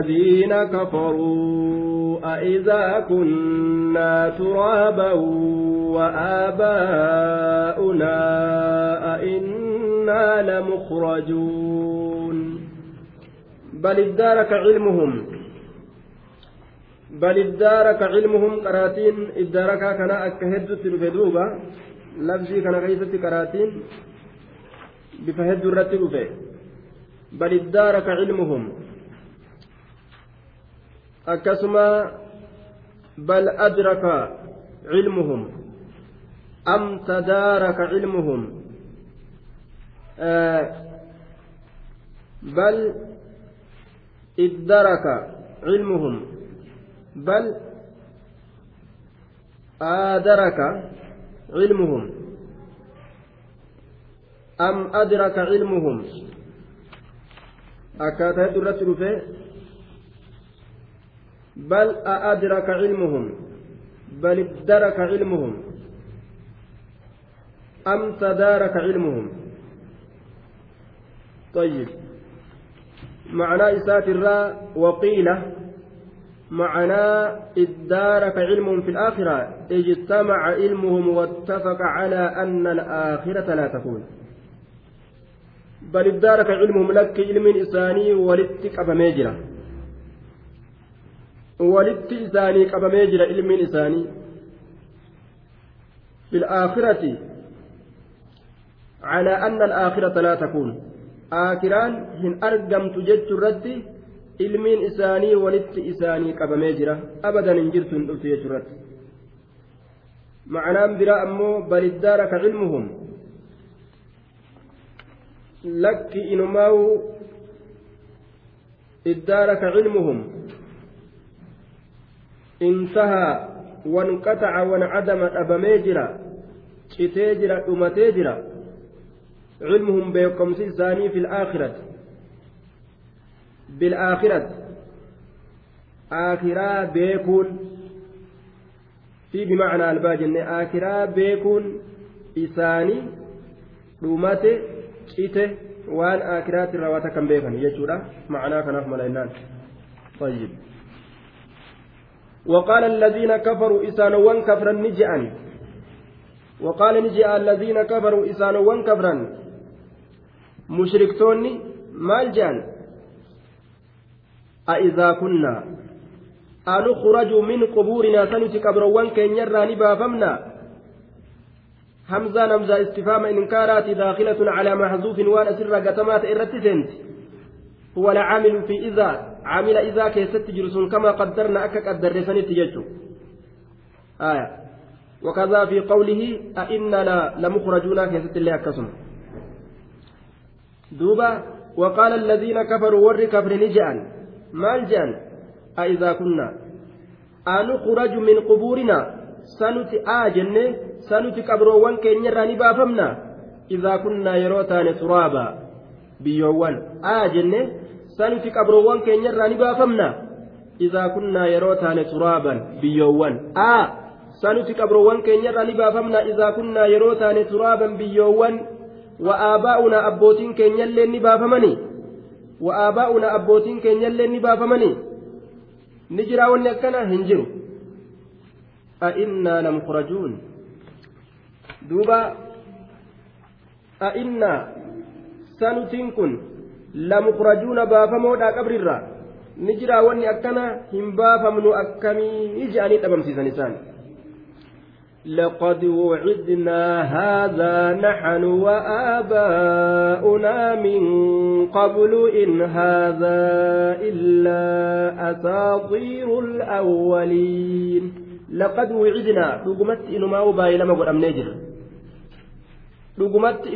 الذين كفروا أإذا كنا ترابا وآباؤنا أئنا لمخرجون. بل ادارك علمهم بل ادارك علمهم قراتين ادارك كان أكهد الفدوبة لفظي كان كيست قراتين بفهد الرتب بل ادارك علمهم. Bal adraka cilmuhum am tadaaraka cilmuhum bal iddaraka cilmuhum bal aadaraka cilmuhum am adraka cilmuhum akkaataa hedduu irratti dhufe بل أأدرك علمهم بل ادرك علمهم. أم تدارك علمهم؟ طيب. معنى إسات الراء وقيل معنى ادارك علمهم في الآخرة اجتمع علمهم واتفق على أن الآخرة لا تكون. بل ادارك علمهم لك علم إساني ولدتك أبا walitti isaanii qabamee jira ilmiin isaanii في الآخرة على أن الآخرة لا تكون آخران هن أرقم تجد الرد walitti isaanii qabamee jira abadan hin jirtu hin dhuftu jechuurratti ma'anaan biraa ammoo baliddaaraka cilmuhum lakki inumaawu iddaaraka cilmuhum انتهى وانقطع وانعدم أبمي جرا شتي جرا أمتي جرا. علمهم بيقوم ثاني في الآخرة. بالآخرة. آخرة بيكون. في بمعنى الباجن آخرة بيكون إساني أمتي شتي waan akiraatti raawwata kan beekan jechuudha ma'anaa kanaaf malaynaan طيب. وقال الذين كفروا إسانوان كفرا نجأن وقال نجأ الذين كفروا إسانوان كفرا مشركتوني مال جان. أإذا كنا أنخرج من قبورنا سنتي كبروان يرى نبافمنا همزة نمزة استفهام إنكارات داخلة على محذوف وأنا سر قتمات إرتسنت. هو العامل في إذا. عامل إذا كيست جرسون كما قدرنا أكك الدرسان تججو آية. وكذا في قوله أئنا لمخرجون كيست اللي أكسم دوبا وقال الذين كفروا ور كفر نجأن مال جان أئذا كنا. أنخرج من قبورنا. سنت آجن. سنت كبروان كين يراني بافمنا إذا كنا يروتان ترابا. بيوان. آجن. Sanuti qabroowwan keenyarraa ni baafamna idaa kunnaa yeroo taane turaaban biyyoowwan a sanuti qabroowwan keenyarraa ni baafamna idaa kunnaa yeroo taane turaaban biyyoowwan wa'aabaa'una abbootiin keenyallee ni baafamani wa'aabaa'una abbootiin keenyallee ni baafamani ni jiraa wanni akkana hin jiru a'innaa lamukurajuun duuba a'innaa sanutiin kun lamukrajuuna baafamoodha qabrirra ni jira wanni akkana hin baafamnu akkamii je'anii dhabamsiisan isaan لقد وعدنا هذا نحن وآباؤنا من قبل إن هذا إلا أساطير الأولين لقد وعدنا رقمت إنما وبايلما قد أمنيجر dhugumatti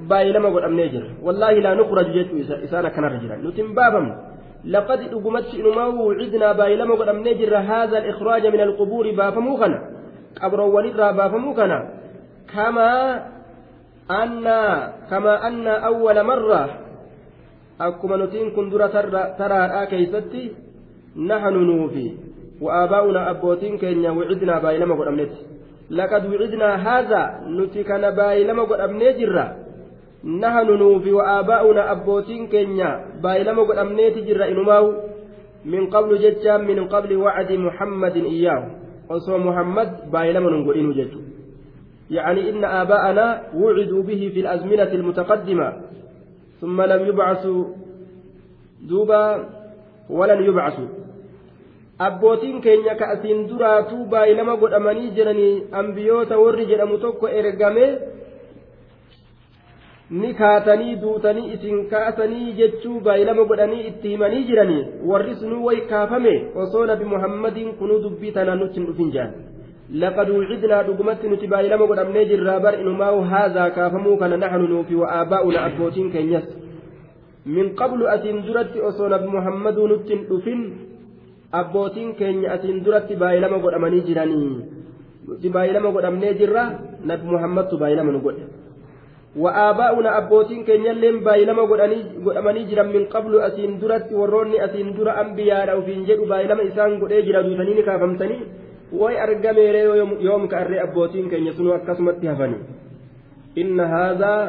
inumaa'u baay'ilama godhamnee jira wallaahi laa nukraju jechuu isaan akkanarra jiran nuti hin baafamnu laqad dhugumatti inumaa'u wucidnaa baay'ilama godhamnee jirra haadha al-ikhraaja min alqubuuri baafamuu kana qabroowwanirraa baafamuu kana kamaa annaa kamaa annaa awwala marra akkuma nutiin kun dura taraadhaa keeysatti nahnu nuufi wa'aabaa'una abbootiin keenya wucidnaa baay'ilama godhamnetti laqad wicidnaa haadha nuti kana baay'ilama godhamnee jirra nahanu nuufi wa'aabaa'una abbootiin keenya baay'ilama godhamneeti jirra inumaawu من قبل ججا من قبل وعد محمد إياه وصو محمد بايلما نقولين ججو يعني إن آباءنا وعدوا به في الأزمنة المتقدمة ثم لم يبعثوا دوبا ولن يبعثوا abbootiin keenya ka asiin duraatuu baay'ilama godhamanii jiranii ambiyoota warri jedhamu tokko ergame ni kaatanii duutanii isin kaasanii jechuu baay'ilama godhanii itti himanii jiranii warri sunuu way kaafame osoo nabi muhammadiin kunuu dubbii tanaan nutti hin dhufin jaan لقد وعدنا دغمت نتي بايلما godhamnee jirraa bar inumaa haazaa kaafamuu kana naxnu nuufi wa aabaa'una abbootiin keenyas min qablu asiin duratti osoo nabi muhammaduu nutti hin dhufin abbootiin keenya asiin duratti baay'ilama godhamanii jiranii nuti baay'ilama godhamnee jirra nabi muhammadtu baay'ilama nu godhe wa'aabaa'una abbootiin keenyalleen baay'ilama godhamanii jiran min qablu asiin duratti warroonni asiin dura ambiyaadha ufiin jedhu baay'ilama isaan godhee jira duutanii ni kaafamtanii way argameere yoom ka'arree abbootiin keenya sunuu akkasumatti hafani inna haadhaa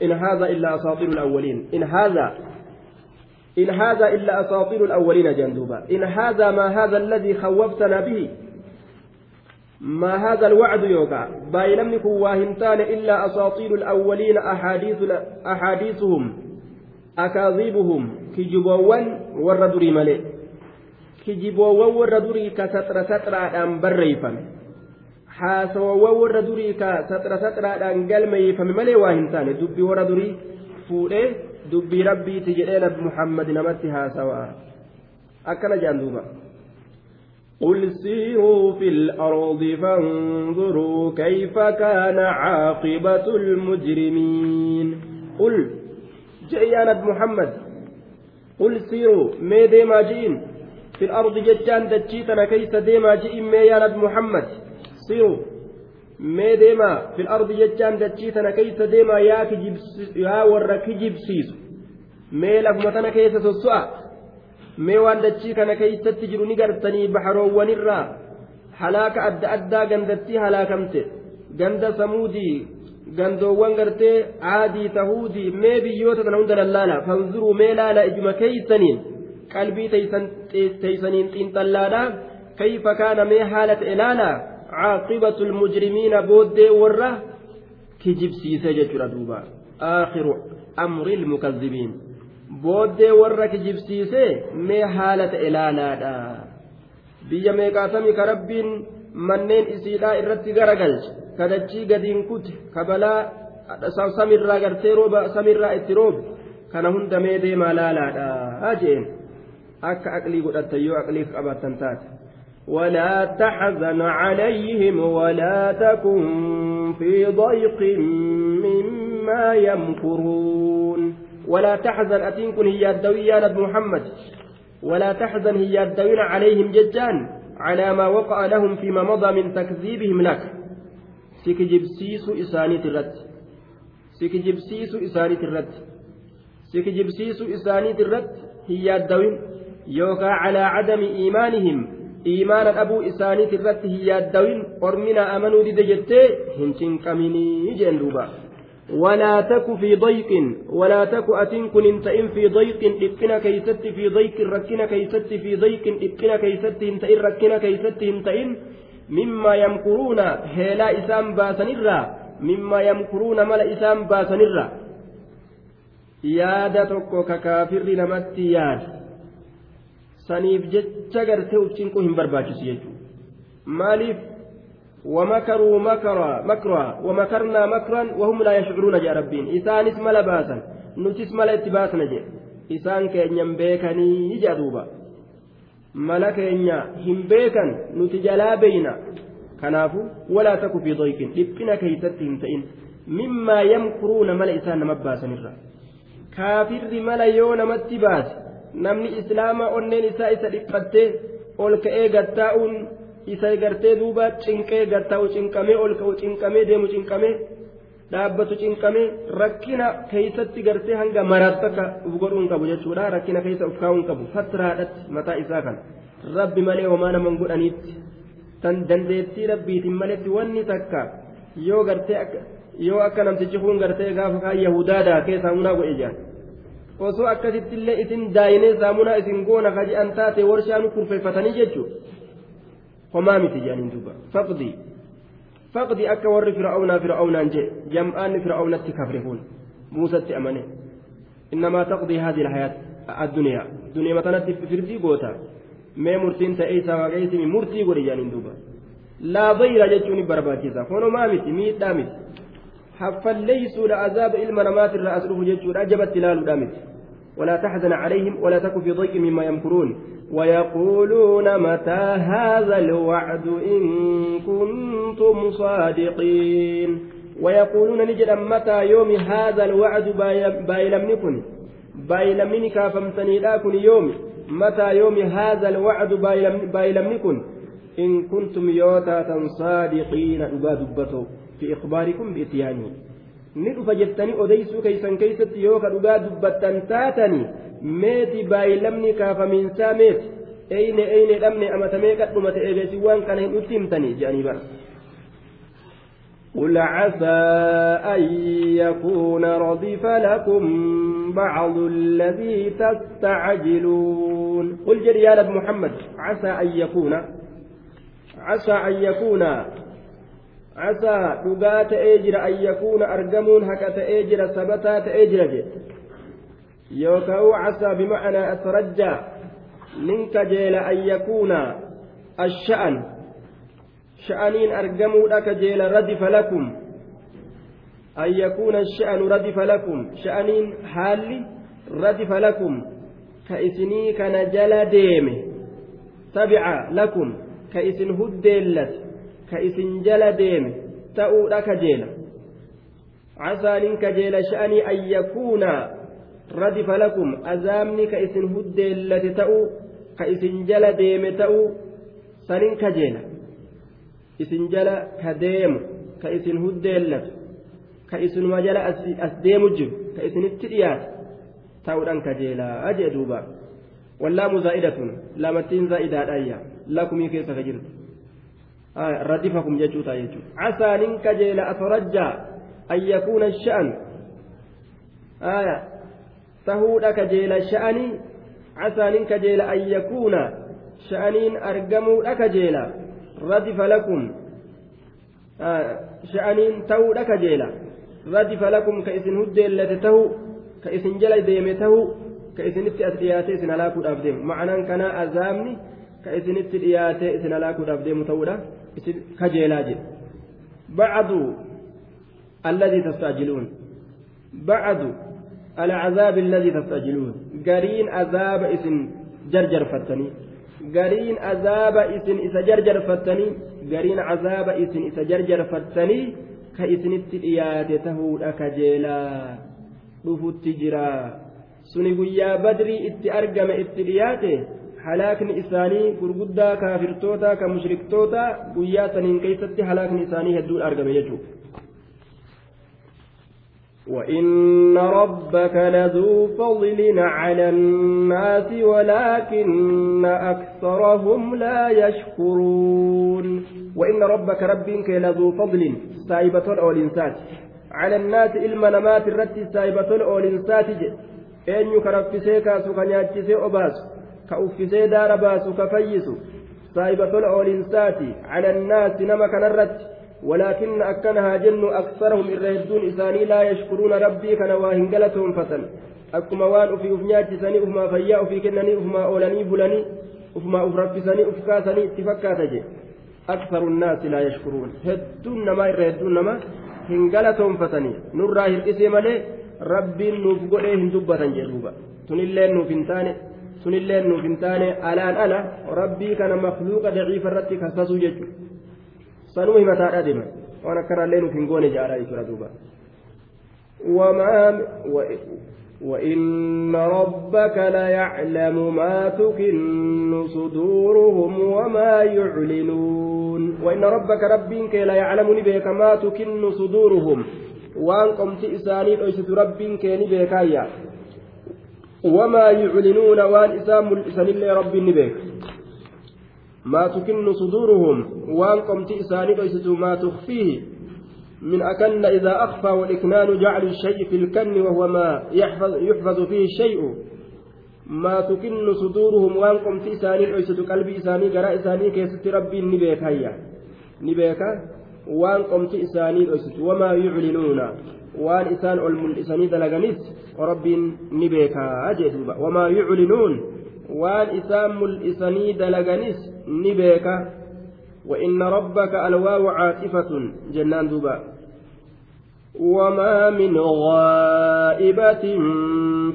in haadha illaa asaatiiru alawwaliin in haadha إن هذا إلا أساطير الأولين جندوبا إن هذا ما هذا الذي خوفتنا به ما هذا الوعد يوقع بايلمني كواهمتان إلا أساطير الأولين أحاديث أحاديثهم أكاذيبهم كجبوان والردري ملئ كجبوان والردري كستر ستر أن بريفم haasawawwan warra durii ka saxra saxraadhaan galmeeyfame malee waa hin taane dubbii warra durii fuudhee dubbii rabbiiti jedhee nabi muhammad namatti haasawaa akkana jedhan duuba قل سيروا في الأرض فانظروا كيف كان عاقبة المجرمين قل جئ محمد قل سيروا ما ديما جئين في الأرض جتان دجيتنا كيس ديما جئين ما يا محمد سيروا mee deemaa fil ardi jechaan dachii tana keeysa deemaa yaa yaa warra kijibsiisu mee lafuma tana keessa sosso'a mee waan dachii kana keeysatti jiru ni gartanii baxaroowwanirraa halaaka adda addaa gandattii halaakamte ganda samuudii gandoowwan gartee aadii tahuudii mee biyyoota tana hunda lallaala fanzuruu mee laala ijuma keeysaniin qalbii teeysaniin xiinxallaadha kayfa kaana mee haala ta'e laalaa عاقبة المجرمين بود ورة كجب سيسة جتر دوبا آخر أمر المكذبين بود ورة كجب سيسة مي حالة إلالا biyya meeqaatami ka rabbiin manneen isiidhaa irratti garagalche ka dachii gadiin kute ka balaa samirraa gartee rooba samirraa itti roobe kana hunda mee deemaa laalaadha jeen akka aqlii godhatta yoo aqlii qabaattan taate ولا تحزن عليهم ولا تكن في ضيق مما يمكرون ولا تحزن أتنكن هي الدوية نبي محمد. ولا تحزن هي الدوين عليهم ججان على ما وقع لهم فيما مضى من تكذيبهم لك. سكجبسيس إسانيت الرد سكجبسيس إسانيت الرد سكجبسيس إسانيت الرد هي الدوين يوقع على عدم إيمانهم. iimaana dhabuu isaaniit irratti hin yaaddawin ormina amanuu dide jettee hin cinqaminii jeen ولا تك في ضيق ولا تك أتن كن انتئن في ضيق إبقنا كيست في ضيق ركنا كيست في ضيق إبقنا كيست انتئن ركنا كيست انتئن مما يمكرون هلا إسام باسنرا مما يمكرون ملا إسام باسنرا yaada tokko ka kaafirri namatti yaada saniif jecha gartee ufcinquu hin barbaachisu ومكروا مكرا مكرا ومكرنا مكرا وهم لا يشعرون يا ربين إسانس ملا باسا نتس ملا اتباسنا جي إسان كينيا بيكني جدوبا ملا كينيا هم بيكن نتجلا بينا كنافو ولا تكو في ضيق لبنا كيستهم تئن مما يمكرون ملا إسان مباسا نرى كافر ملا يون متباس namni islaamaa onneen isaa isa dhiphattee ol ka'ee gattaa'uun isa gartee duuba cinqee gattaa'u cinqamee ol ka'u cinqamee deemu cinqamee dhaabbatu cinqamee rakkina keeysatti gartee hanga maraatti akka uf godhuun qabu jechuudha. Rakkina keessa uf kaa'uun qabu. Fattiraadhatti mataa isaa kana. Rabbi malee homaa naman godhaniitti. Tan dandeettii rabbiitiin maletti wanni takka yoo gartee yoo akka namtichi kun gartee gaafa kaan yahudaadaa keessaa hunaa godhe jaan. Osoo akkasitti illee isin daayinee saamunaa isin goona kaji'an taate warshaan kurfeeffatanii jechuudha homaa miti jedhaniin duuba faqdii faqdii akka warri fir'aawnaa fir'aawnaan jee jam'aanni fir'aawnatti kafre kun muusatti amane innamaa taqdii haadhi lahayaat addunyaa duniyaa matanatti firdii goota mee murtiin ta'ee isaa waaqayyisimi murtii godhe jedhaniin duuba laa bayra jechuun ni barbaachisa honomaa miti miidhaa miti haffalleeysuudha azaaba ilma namaatirraa as dhufu jechuudha jabatti ilaaluudha miti ولا تحزن عليهم ولا تك في ضيق مما يمكرون ويقولون متى هذا الوعد إن كنتم صادقين؟ ويقولون نجد متى يوم هذا الوعد بايلم نكن بايلم نكا فمتني لكن يوم. متى يوم هذا الوعد بايلم نكن إن كنتم يوتا صادقين. أبا دبتو. في إخباركم بإتيانه ni dhufa jettanii odeysuu keeysan keeysatti yoo ka dhugaa dubbattan taatanii meeti baay'ilamni kaafamiinsaa meeti eyne eyne dhabne amatamee qadhuma ta'e beesi waan kana hin nutti himtanii jedhanii bara قل عسى أن يكون ردف لكم بعض الذي تستعجلون قل جري يا محمد عسى أن يكون عسى أن يكون an yakuuna argamuun haqa ta'ee jira sabataa ta'ee jira jedhe yookaan casaa bimacnaa atarajjaa nin kajeela an yakuuna asha'an sha'aniin argamuudha kajeela radifa lakum an yakuuna sha'anu radifa lakum sha'aniin haalli radifa lakum ka isinii kana jala deeme tabica lakum ka isin huddeellate ka isin jala deeme ta'uudha kajeela casaanin kajeela sha'anii an yakuuna radifa lakum azaabni ka isin huddeellate ta'uu ka isin jala deeme ta'uu sanin kajeela isin jala ka deemu ka isin huddeellatu ka isinuma jala as deemu jiru ka isinitti dhiyaate ta'uudhaan kajeelaa jee duuba wallaamu zaa'idatun lamattiin zaa'idaadhaayya lakumii keessa ka jirtu Ah, radifakum jechuu ta'a jechuudha. Casaa nin kajeela atorajjaa an yakuuna sha'an. Tahuudha kajeela sha'anii casaa nin kajeela an yakuuna sha'aniin argamuudha kajeela. Radifa lakum. Ah, sha'aniin tahuudha kajeela. Radifa lakum ka isin hujjeellate tahu ka isin jala deeme tahu ka isinitti as dhiyaate isin halaakuudhaaf deemu. Ma'anaan kanaa azaabni ka isinitti dhiyaate isin halaakuudhaaf deemu ta'uudha isin kajeelaa jedhe bacdu alladii tastaajiluun bacdu alcazaabi alladii tastaajiluun gariin azaaba isin jarjarfattanii gariin azaaba isin isa jarjarfattanii gariin azaaba isin isa jarjarfattanii ka isinitti dhiyaate tahuudha kajeelaa dhufutti jira suni guyyaa badrii itti argame itti dhiyaate halaakni isaanii gurguddaa kaafirtoota kan mushriktoota guyyaa saniin keeysatti halaakni isaanii hedduun argame jechuudha. وإن ربك لذو فضل على الناس ولكن أكثرهم لا يشكرون وإن ربك ربك لذو فضل سايبة الأولينسات على الناس إلما نمات الرد سايبة الأولينسات أن يكرفسيكا سكنياتشسي أباس ka uffisee daara baasu ka fayyisu saahiba tola oolinsaati cala annaasi nama kanarratti ولكن أكنها جن أكثرهم الرهدون إساني لا يشكرون ربي كان واهن قلتهم فتن أكما وان أفي أفنيات سني أفما فيا أفي كنني أفما أولني بلني أفما أفرب سني أفكاسني اتفكات أكثر الناس لا يشكرون هدون نما الرهدون نما هن قلتهم فتني نرى هرئسي ملي ربي نفقره هندبة جدوبا تنلين نفنتاني sunillee nuuf hin taane alaan ala rabbii kana makluuqa daciifa irratti kasasuu jechuudha sanuu himataadha deema waan akkanaallee nuuf hin goone jaadha jechuudha duuba وما وإن ربك ليعلم ما تكن صدورهم وما يعلنون وإن ربك ربك ليعلم نبيك ما تكن صدورهم وأن قمت إساني ليست ربك نبيك وما يعلنون وان إسام ملئسان الله ربي نبيك. ما تكن صدورهم وان قمت إساني ما تخفيه من أكن إذا أخفى والإكنان جعل الشيء في الكن وهو ما يحفظ, يحفظ فيه الشيء. ما تكن صدورهم وانكم في إساني أيسة قلبي إساني قراء إساني كيست ربي نبيك هيا. نبيك وانكم في إساني أيسة وما يعلنون. وان إسان الملئساني دلغنيس ربي نبيك أجدوبا وما يعلنون وان إسان ملئساني دلغنيس نبيك وإن ربك الواو عاطفة جنان دوبا وما من غائبة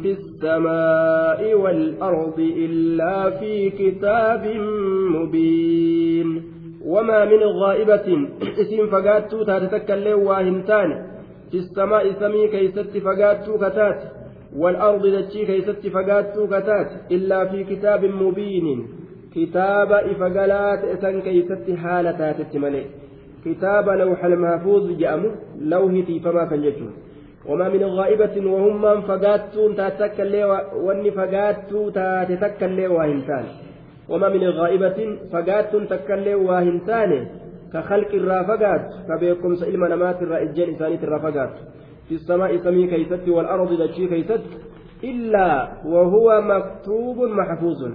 في السماء والأرض إلا في كتاب مبين وما من غائبة اسم فقاتو تاتتكلم واهنتان في السماء سمي كيست فقاتو كتات والأرض دتشي كيست فقاتو كتات إلا في كتاب مبين. كتاب إفقالات إسان كيست حالتات التملي كتاب لوح المحفوظ جأمه لوهتي فما كان وما من غائبة وهم من فقاتون تاتكل واني فقاتو تاتكل واهنتان. وما من غائبة فقاتون تكل واهنتان. كخلق الرافقات كبيكم سئل منامات الرائجين إسانيت الرافقات في السماء سمي كيست والأرض دشي كيست إلا وهو مكتوب محفوظ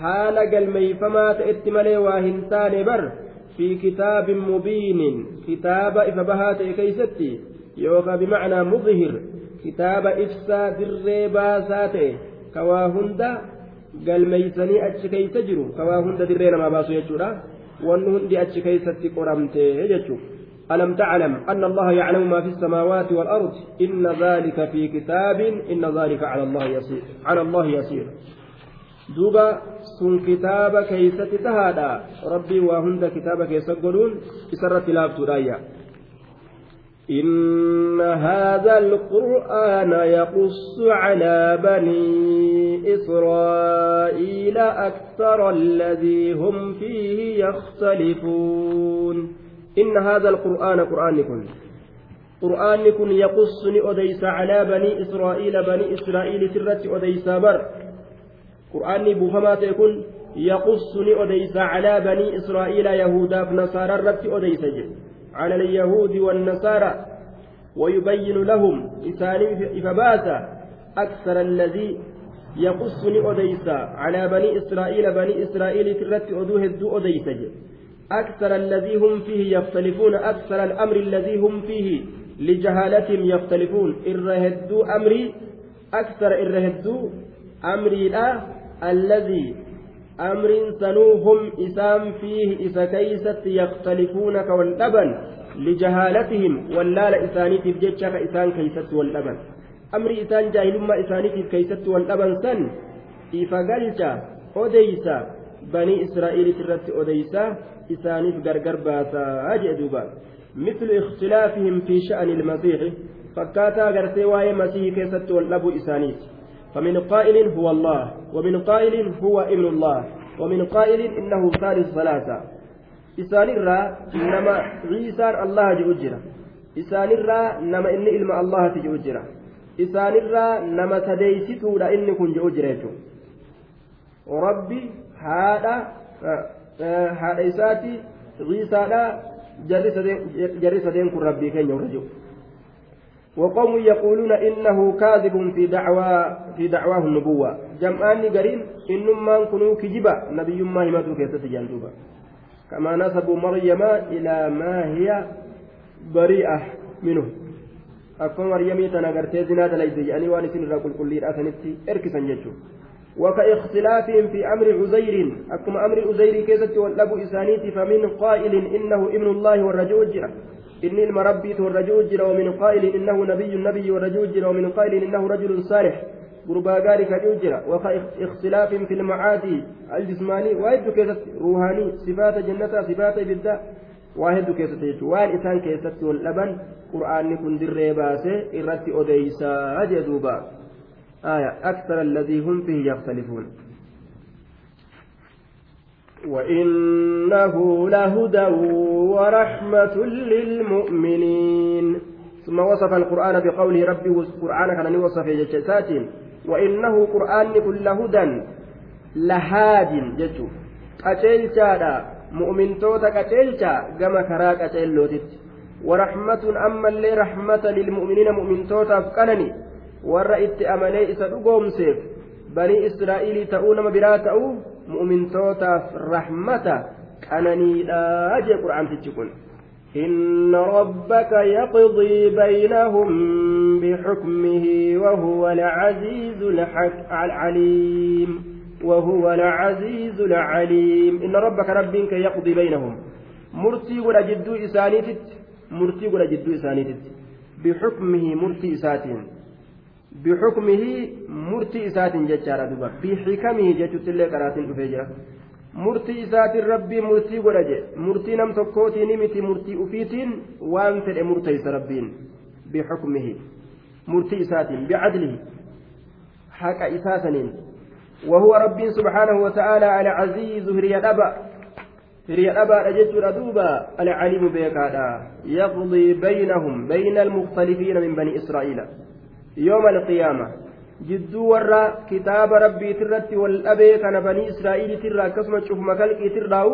حال قلميفما تأتي ملي واهنتان بر في كتاب مبين كتاب إفبهات كيستي يوكا بمعنى مظهر كتاب إفسا دري باسات كوا هندا قلميسني أتش كي تجروا كوا هندا دري ما باسو يجورا وأن هندي أتش يجو ألم تعلم أن الله يعلم ما في السماوات والأرض؟ إن ذلك في كتاب إن ذلك على الله يسير على الله يسير. sun kitaaba keeysatti tahaadha rabbiin waa hunda kitaaba keessa godhuun isarratti laabtuudhaayya إن هذا القرآن يقص على بني إسرائيل أكثر الذي هم فيه يختلفون. إن هذا القرآن قرآن كل قرآن كن يقص أديس على بني إسرائيل بني إسرائيل سرة أديس بر. قرآن بفما تكون يقص أديس على بني إسرائيل يهودا نصارى رت أديس على اليهود والنصارى ويبين لهم إساني فباس أكثر الذي يقص أديس على بني إسرائيل بني إسرائيل ترت أدوه الدو أديس أكثر الذي هم فيه يختلفون أكثر الأمر الذي هم فيه لجهالتهم يختلفون. إرهدوا أمري أكثر إرهدوا أمري لا الذي أمر سنوهم إسام فيه إسا كيست يختلفون كاللبن لجهالتهم واللال إسانيتف جتشك إسان كيست واللبن أمر إسان جاهلما إسانيتف كيست واللبن سن. إفقلت أديسا بني إسرائيل ترت أديسا إسانيف غرغر باسا. أجدوبا مثل اختلافهم في شأن المسيح. فكاتا غرتي واي مسيح كيست واللبو إسانيت. فمن قائل هو الله ومن قائل هو ابن الله ومن قائل إنه ثالث ثلاثة. إسان الرا إنما عيسى الله جوجرا إسان الرا نما إن إلم الله تجوجرا إسان الرا نما تديستو لإن كن جوجرا ربي هذا هذا إساتي عيسى لا جرس دين كن ربي كن يورجو وقوم يقولون إنه كاذب في دعوى في دعواه النبوة جمعان قرين إنما كنوا كجبا نبي ما همتو كيسة جندوبا كما نسبوا مريم إلى ما هي بريئة منه. أكون مريمي تناغرتي زناد ليس يعني وانسين الرقل كل أسنتي إركسا جيشو وكاختلافهم في أمر عزير أكما أمر عزير كيسة والأبو إسانيتي فمن قائل إنه ابن الله والرجل جرى إني المربي والرجل ومن قائل إنه نبي النبي والرجل ومن قائل إنه رجل صالح قربا ذلك جوجرا واختلاف في المعادي الجسماني واحد كيست روحاني صفات جنة صفات بدا واحد كيست وان إسان كيست واللبن قرآن كن در باسه إرت أديسا جدوبا آية أكثر الذي هم فيه يختلفون. وإنه لهدى ورحمة للمؤمنين. ثم وصف القرآن بقوله ربي القرآن كان وصف جسات وإنه قرآن كل هدى لهاد جتو قتلتا مؤمن توتا قتلتا كما كرا قتلوتت ورحمة أما اللي رحمة للمؤمنين مؤمن توتا فكنني warra itti amanee isa dhugoomseef banii israa'iilii ta'uu nama biraa ta'uu mu'mintootaaf rahmata qananiidha jee qur'aantichi kun إن ربك يقضي بينهم بحكمه وهو العزيز العليم. وهو العزيز العليم. إن ربك ربك يقضي بينهم. مرتي ولا جدو إسانيتت. مرتي ولا جدو إسانيتت. بحكمه مرتي bixukmihi murtii isaatiin jechaadha duba bixikamihi jechuutti illee qaraatiin dhufee jira murtii isaatiin rabbiin murtii godha je murtii nam tokkootiin miti murtii ufiitiin waan fedhe murteeysa rabbiin bixukmihi murtii isaatiin bicadlihi haqa isaa saniin وهو رب سبحانه وتعالى العزيز هري أبا هري أبا أجد دوبا العليم بيكادا يقضي بينهم بين المختلفين من بني إسرائيل يوم القيامة jidduu warra kitaaba rabbiitirratti wal dhabee kana banii israa'iilitirra akkasuma cufuma kalqiitirraa'u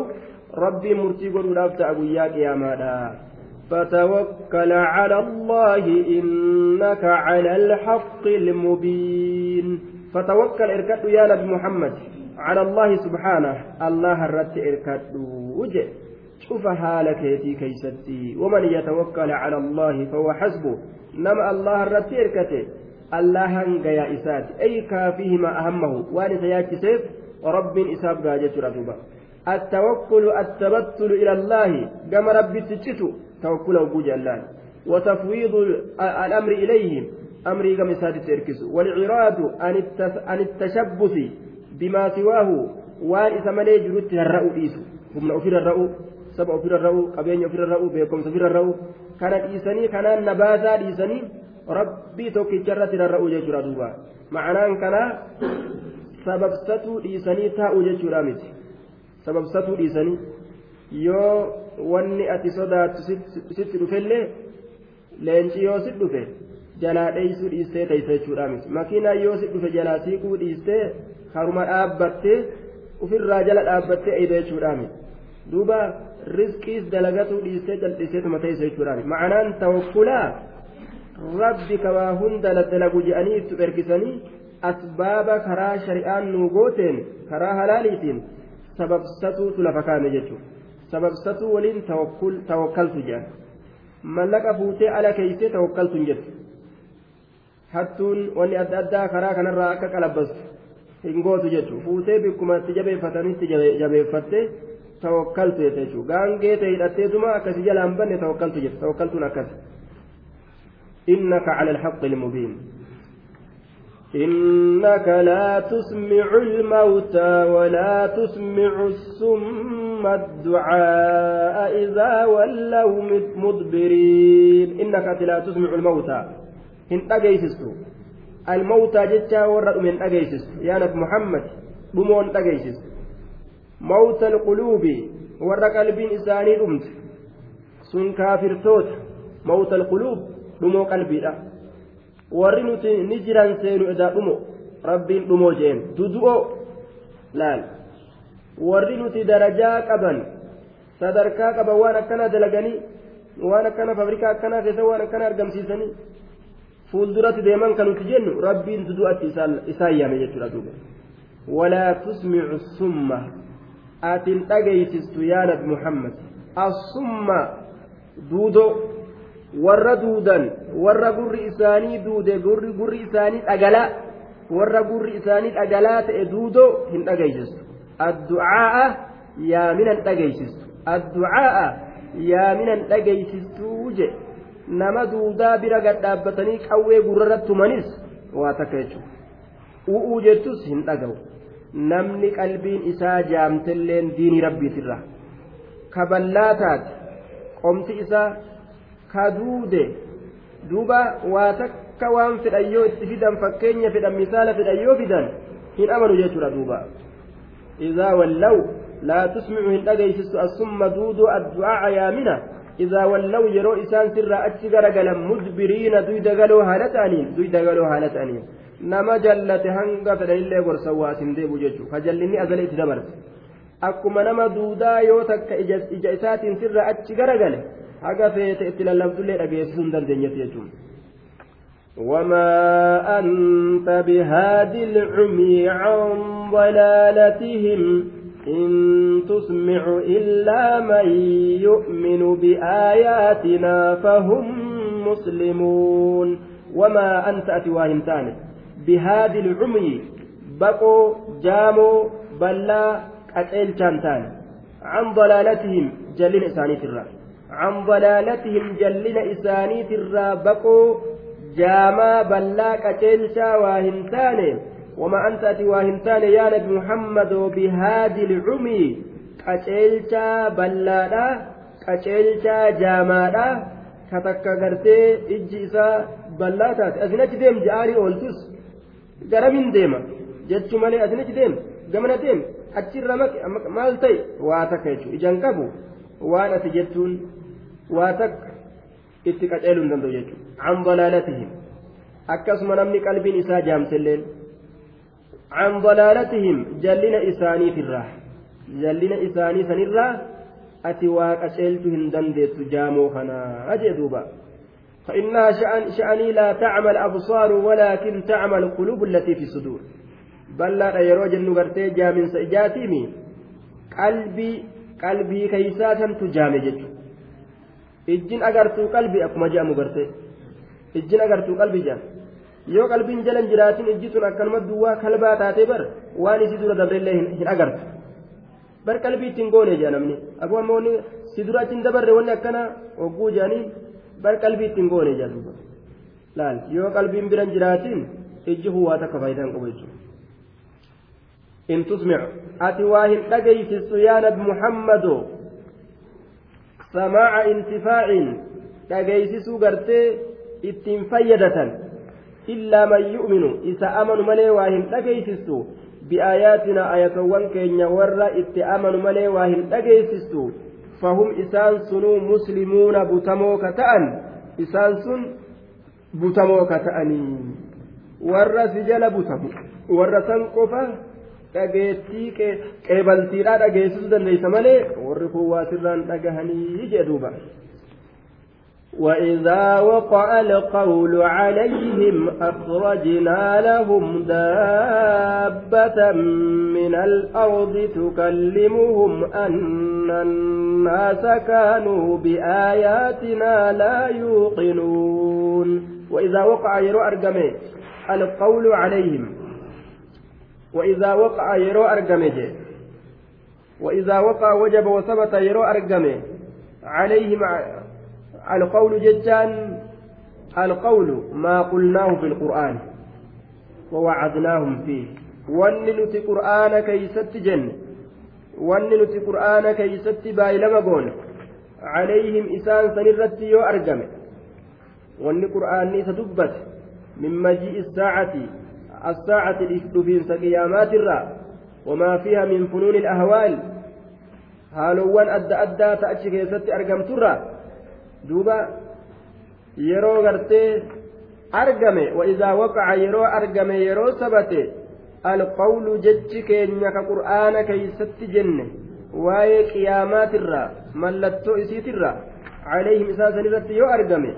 rabbiin murtii godhuudhaaf ta'a guyyaa qiyaamaadha فتوكل على الله إنك على الحق المبين فتوكل اركد يا نبي محمد على الله سبحانه الله الرت اركد وجه شوف حالك يتي كيستي ومن يتوكل على الله فهو حسبه nama allah irratti hirkate allahan gayaa isaati. Ay kaafihima ahammahu. Waan isa yaachiseef rabbiin isaaf gaa jechuudha duuba. التوكل التبتل إلى الله كما ربي تجتو توكل وجوج الله وتفويض الأمر إليهم أمري كما سادس تركز والإراد عن التشبث بما سواه وان إسمالي جلوت الرأو إيسو هم أفر الرأو سبع أفر الرأو قبين أفر الرأو بيكم سفر الرأو kana dhiisanii kanaan nabaasaa dhiisanii rabbii tokkicharratti rarra'uu jechuudha duuba. Ma'anaan kanaa sababsatuu dhiisanii taa'uu jechuudha miti. Sababsatuu dhiisanii yoo wanni ati sodaattu sitti dhufellee leenci yoo sit dhufe jalaa dheeysuu dhiistee teeysa jechuudha miti. Makiinaa yoo sit dhufe jalaa siiquu dhiistee haruma dhaabbattee ufirraa jala dhaabbattee eeyda jechuudha miti. Duuba rizqiis dalagatuu dhiistee jal'iseetuma teessa jechuudhaan ma'anaan tawakkulaa rabbi kawaa hunda dalagu je'anii itti ergisanii asbaaba karaa shari'aan nuu gooteen karaa halaaliitiin sababsatuutu lafa kaame jechuudha. Sababsatuu waliin tawakkaltu jedhan mallaqa fuutee ala keeysee tawakkaltu hin jettu. Hattuun wanni adda addaa karaa kanarraa akka qalabbastu hin gootu jechuudha. Fuutee bikkuma itti jabeeffatanitti jabeeffattee. tawakkaltu jechuudha. Gaangee ta'e hidhatteetuma akkasi jalaan banne tawakkaltu jette tawakkaltuun akkas innaka cala alxaqi ilmubiin إنك لا تسمع الموتى ولا تسمع السم الدعاء إذا ولوا مدبرين. إنك لا تسمع الموتى. إن أجيسست الموتى جتا ورد من أجيسست يا نبي محمد بمون أجيسست mawta alquluubi warra qalbiin isaanii dhumte sun kaafirtoota mawta alquluub dhumoo qalbiidha warri nuti ni jiran seenu edaa dhumo rabbiin dhumoo jeen dudu'o laal warri nuti darajaa qaban sadarkaa qaban waan akkana dalaganii waan akkana fabrikaa akkanaa keessa waan akkana argamsiisanii fuulduratti deeman kan nuti jennu rabbiin dudu'atti isaan yaame jechuudha duuba walaa tusmicu summa atin dhageysistu yaa nabi muhammad assumma duudo warra duudan warra gurri isaanii duude gurri isaanii dhagalaa warra gurri isaanii dhagalaa ta'e duudo hin dhageysistu adducaa'a yaaminan dhageysistu adducaa'a yaaminan dhageysistuu je nama duudaa bira gad dhaabbatanii qawwee gurrarratti tumanis waa takka jechuudha. U'uu jettus hin dhaga'u. Namni qalbiin isaa jaamtelleen diinii rabbiitirra. Ka ballaa taate qomti isaa ka duude duuba waa takka waan fedhan yoo itti fidan fakkeenya fedhan misaala fedhan yoo fidan hin amanu jechuudha duuba إذا ولوا لا تسمع هن أجيسس الصم دود الدعاء يامنا إذا ولوا يرو إسان سر أتشجر مدبرين دويد قالوا هالتانين دويد قالوا هالتانين nama jallate hanga fedhanillee gorsan waa isin deebu jechuudha ka jallinni azala itti dabarse akkuma nama duudaa yoo takka ija isaatiin sirra achi garagale haga feete itti lallabdullee dhageessisuu hin dandeenyetti jechuudha. وما أنت بهاد العمي عن ضلالتهم إن تسمع إلا من يؤمن بآياتنا فهم مسلمون وما أنت أتواهم تاني. بهاد العمي بقوا جاموا بلا أتيل تانتان عن ضلالتهم جلين إساني ترى عن ضلالتهم جلين إساني ترى بقوا جاما بلا أتيل واهمتان وما أنت أتي واهمتان يا نبي محمد بهاد العمي qaceelchaa ballaadha qaceelchaa jaamaadha ka takka gartee ijji isaa ballaa taate asinachi deem ja'aarii ooltus garamin deema jechuu malee asinachi deem gamana deem achirra maal ta'e waa takka jechuudha ijaan qabu waan ati jettuun waa takka itti qaceeluu hin danda'u jechuudha an dalaalatihim akkasuma namni qalbiin isaa jaamselleen an dalaalatihim jallina isaaniitirraa jallina isaanii sanirraa ati waa qaceelchuu hin dandeettu jaamoo kanaa jee duuba فإنها شأن شأني لا تعمى الأبصار ولكن تعمى القلوب التي في الصدور بل لا يرو جنو غرتي جامن سجاتيمي قلبي قلبي كيساتا تجامي جتو ijjin agartuu qalbii akkuma je'amu garte. Ijjin agartuu qalbii jaa yoo qalbiin jalan jiraatin ijji tun akkanuma duwwaa kalbaa taatee bar waan isii dura dabreellee hin agartu bar qalbii ittiin goone jaa namni. Akkuma ammoo si dura achi dabarre wanni akkana hogguu je'anii bar qalbii ittiin goone jaa duuba. Laal. Yoo qalbiin biran jiraatin ijji huwwaa takka faayidaa hin qabu jechuudha. in tusmic ati waa hin dhagaysistu yaa nabi muhammadoo سماع انتفاع isa amanu malee waa hin dhageeysistu bi'aayaatina ayatowwan keenya warra itti amanu malee waa hin dhageeysistu fahum isaan sunuu muslimuuna butamoo ka ta'an isaan sun butamoo ka ta'anii warra si jala butamu warra san qofa dhageettii qeebaltiidhaa dhageessisuu dandeeysa malee warri kun waa sirraan dhagahanii jedhuuba. وإذا وقع القول عليهم أخرجنا لهم دابة من الأرض تكلمهم أن الناس كانوا بآياتنا لا يوقنون وإذا وقع يرو أرقمي القول عليهم وإذا وقع يرو أرقمي وإذا وقع وجب وثبت يرو أرقمي. عليهم القول جتان القول ما قلناه في القرآن ووعدناهم فيه. وننت قرآن كيست جن. وننت قرآن كيست بايلما قول. عليهم إسان سنرت يو أرقم ون قرآن ستدبت من مجيء الساعة الساعة الإفدفين قيامات الرا وما فيها من فنون الأهوال هالوان أدى أدى تأتي كيست أرقم ترى duuba yeroo gartee argame wa'idaa waqaca yeroo argame yeroo sabate alqawlu jechi keenya ka qur'aana keeysatti jenne waa'ee qiyaamaatirraa mallattoo isiitirra calayhim isaa sanirratti yoo argame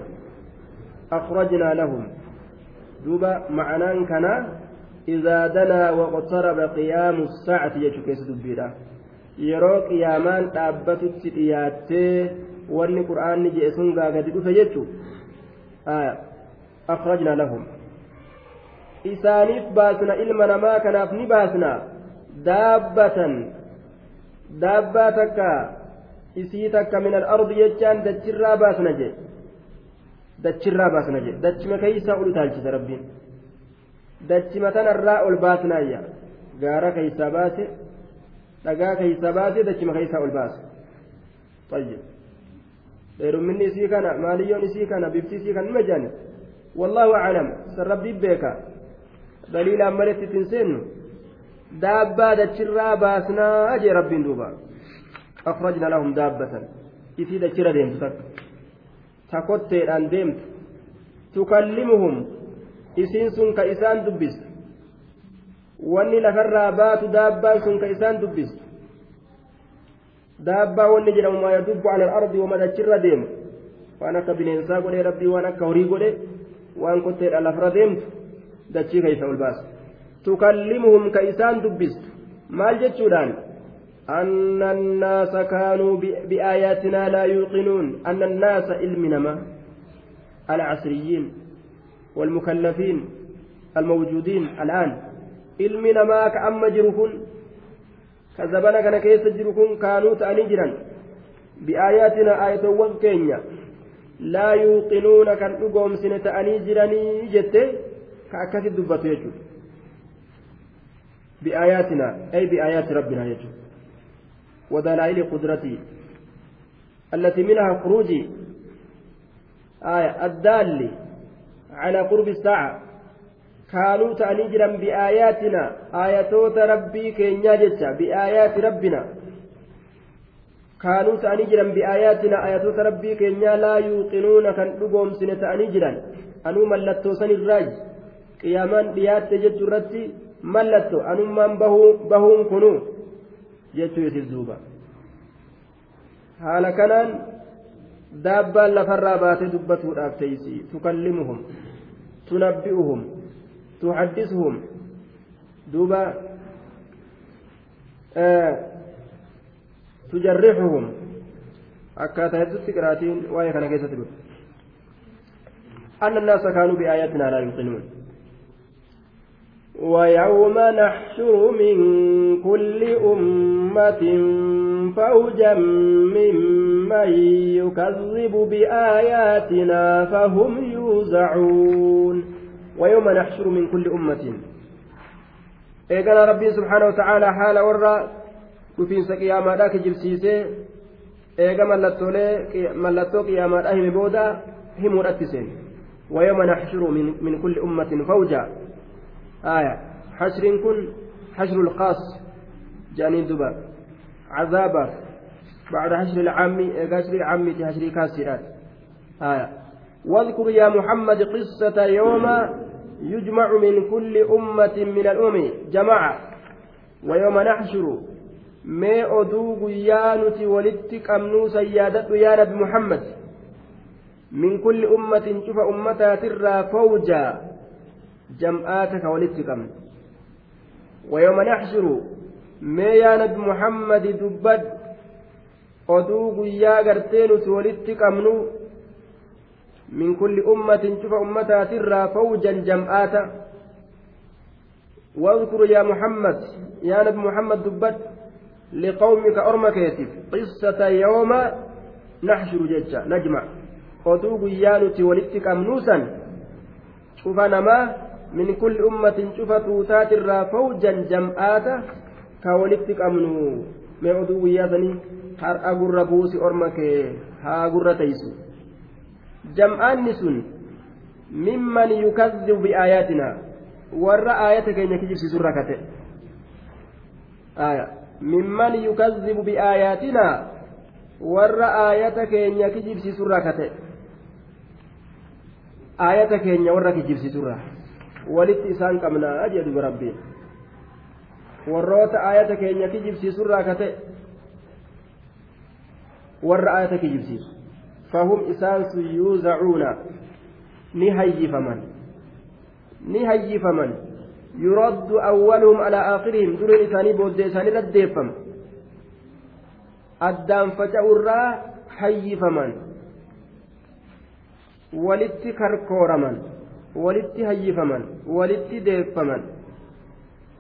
akhrajnaa lahum duuba macanaan kana idaa danaa waqtaraba qiyaamu saacati jechuu keessa dubbiidha. Yeroo qiyaamaan dhaabbatutti dhiyaattee wanni qur'aanni jedhe sun gaagadi dhufe jechuun akhrajna lahum. Isaaniif baasna ilma namaa kanaaf ni baasna. Daabbatan. Daabbaa takka isii takka min al-ardi jechaan dachirraa baasna je dachirraa baasna je dachima keeysaa ol utaalchisa rabbiin dachima tanarraa ol baasnaayya gaara keeysaa baase dhagaa keeysaa baase dachima keeysaa ol baase طيب dheerumminni isii kana maaliyyoon isii kana bifti isii kan nima jedhani wallaahu aclam san rabbii beeka daliilaan maletti ittiin seennu daabbaa dachirraa baasnaa jee rabbiin duuba akhrajna lahum daabbatan isii dachira deemtu takka ta kotteedhaan deemtu tukallimuhum isiin sun ka isaan dubbistu wanni lafarraa baatu daabbaan sun ka isaan dubbistu daabbaa wanni jedhamu maa yadubbu ala alardi wama dachirra deemu waan akka bineensaa godhee rabbii waan akka horii godhe waan kotteedha lafarra deemtu dachii keessa ol baasa tukallimuhum ka isaan dubbistu maal jechuudhaan أن الناس كانوا بآياتنا لا يوقنون. أن الناس علم العصريين والمكلفين الموجودين الآن. علم نما كأما جركن. كذبنا كان كيس جركن كانوا تأنجرا بآياتنا آية وكينيا لا يوقنون كان أقوم سنة أنيجراني جت كأكثر دبته بآياتنا. أي بآيات ربنا يجو. ودلائل قدرته التي منها خروج آية الدال على قرب الساعة كانوا تأنيجرا بآياتنا آياتوت ربي كينيا جتشا بآيات ربنا كانوا تأنيجرا بآياتنا آياتوت ربي كينيا لا يوقنون كان لقوم سنة تأنيجرا أنو ملتو سن الراج قيامان ديات تجد رتي ملتو أنو من بهون كنو جتو يتزوبا haala kanaan daabbaan lafarraa baatee dubbatuudhaaf teeysi tukallimuhum tunabbi'uhum tuhaddisuhum duuba tujarrixuhum akkaataa heddutti qiraatiin waa'ee kana keessatti dhufe أن الناس كانوا بآياتنا لا يوقنون ويوم نحشر من كل أمة فوجا ممن يكذب بآياتنا فهم يوزعون. ويوم نحشر من كل أمة. إيقنا ربي سبحانه وتعالى حال ورى كفين سقياما ذاك جلسيسي إيقا ملتو قياما أهم بودا هم ويوم نحشر من كل أمة فوجا. آية. حشر كن حشر الخاص جانين دبا. عذابا. بعد حشر العام حشر العام حشر كاسرات. آية. واذكر يا محمد قصة يوم يجمع من كل أمة من الأمم. جماعة. ويوم نحشر. mee oduu guyyaa nuti walitti qabnuu sayyaadadhu yaa nabi muhammad min kulli ummatin cufa ummataatirraa fawjaa walitti qabnu ويوم نحشر ما يا نبي محمد دبد guyyaa gartee nuti walitti qabnu min kulli ummatin cufa ummataatirraa fawjan jam'aata واذكر يا محمد يا نبي محمد دبت لقومك أرمكيتف قصة يوم نحشر ججا نجمع oduu guyyaa nuti walitti qabnuusan cufa namaa min kulli ummatin cufa tuutaatirraa fawjan jam'aata ka walitti qabnu. Mee oduu guyyaa sanii har'a gurra buusi orma kee haa gurra taysu jam'aanni sun mimman yukazzibu biaayaatinaa warra aayata keenya kijibsiisurra kate. Mimman yukazzibu biaayaatinaa warra aayata keenya kijibsiisurra kate. Aayata keenya warra kijibsiisurra walitti isaan qabnaa duba rabbiin. Warroota aayata keenya kijibsiisurraa kate warra aayata kijibsiisu. Fahum isaan sun yuuzacuuna ni hayyifaman. Ni hayyifaman. Yuraddu awwaluhum alaa aakhirihim dureen isaanii booddee isaanii raddeeffama addaan faca'urraa hayyifaman. Walitti karkooraman walitti hayyifaman walitti deeffaman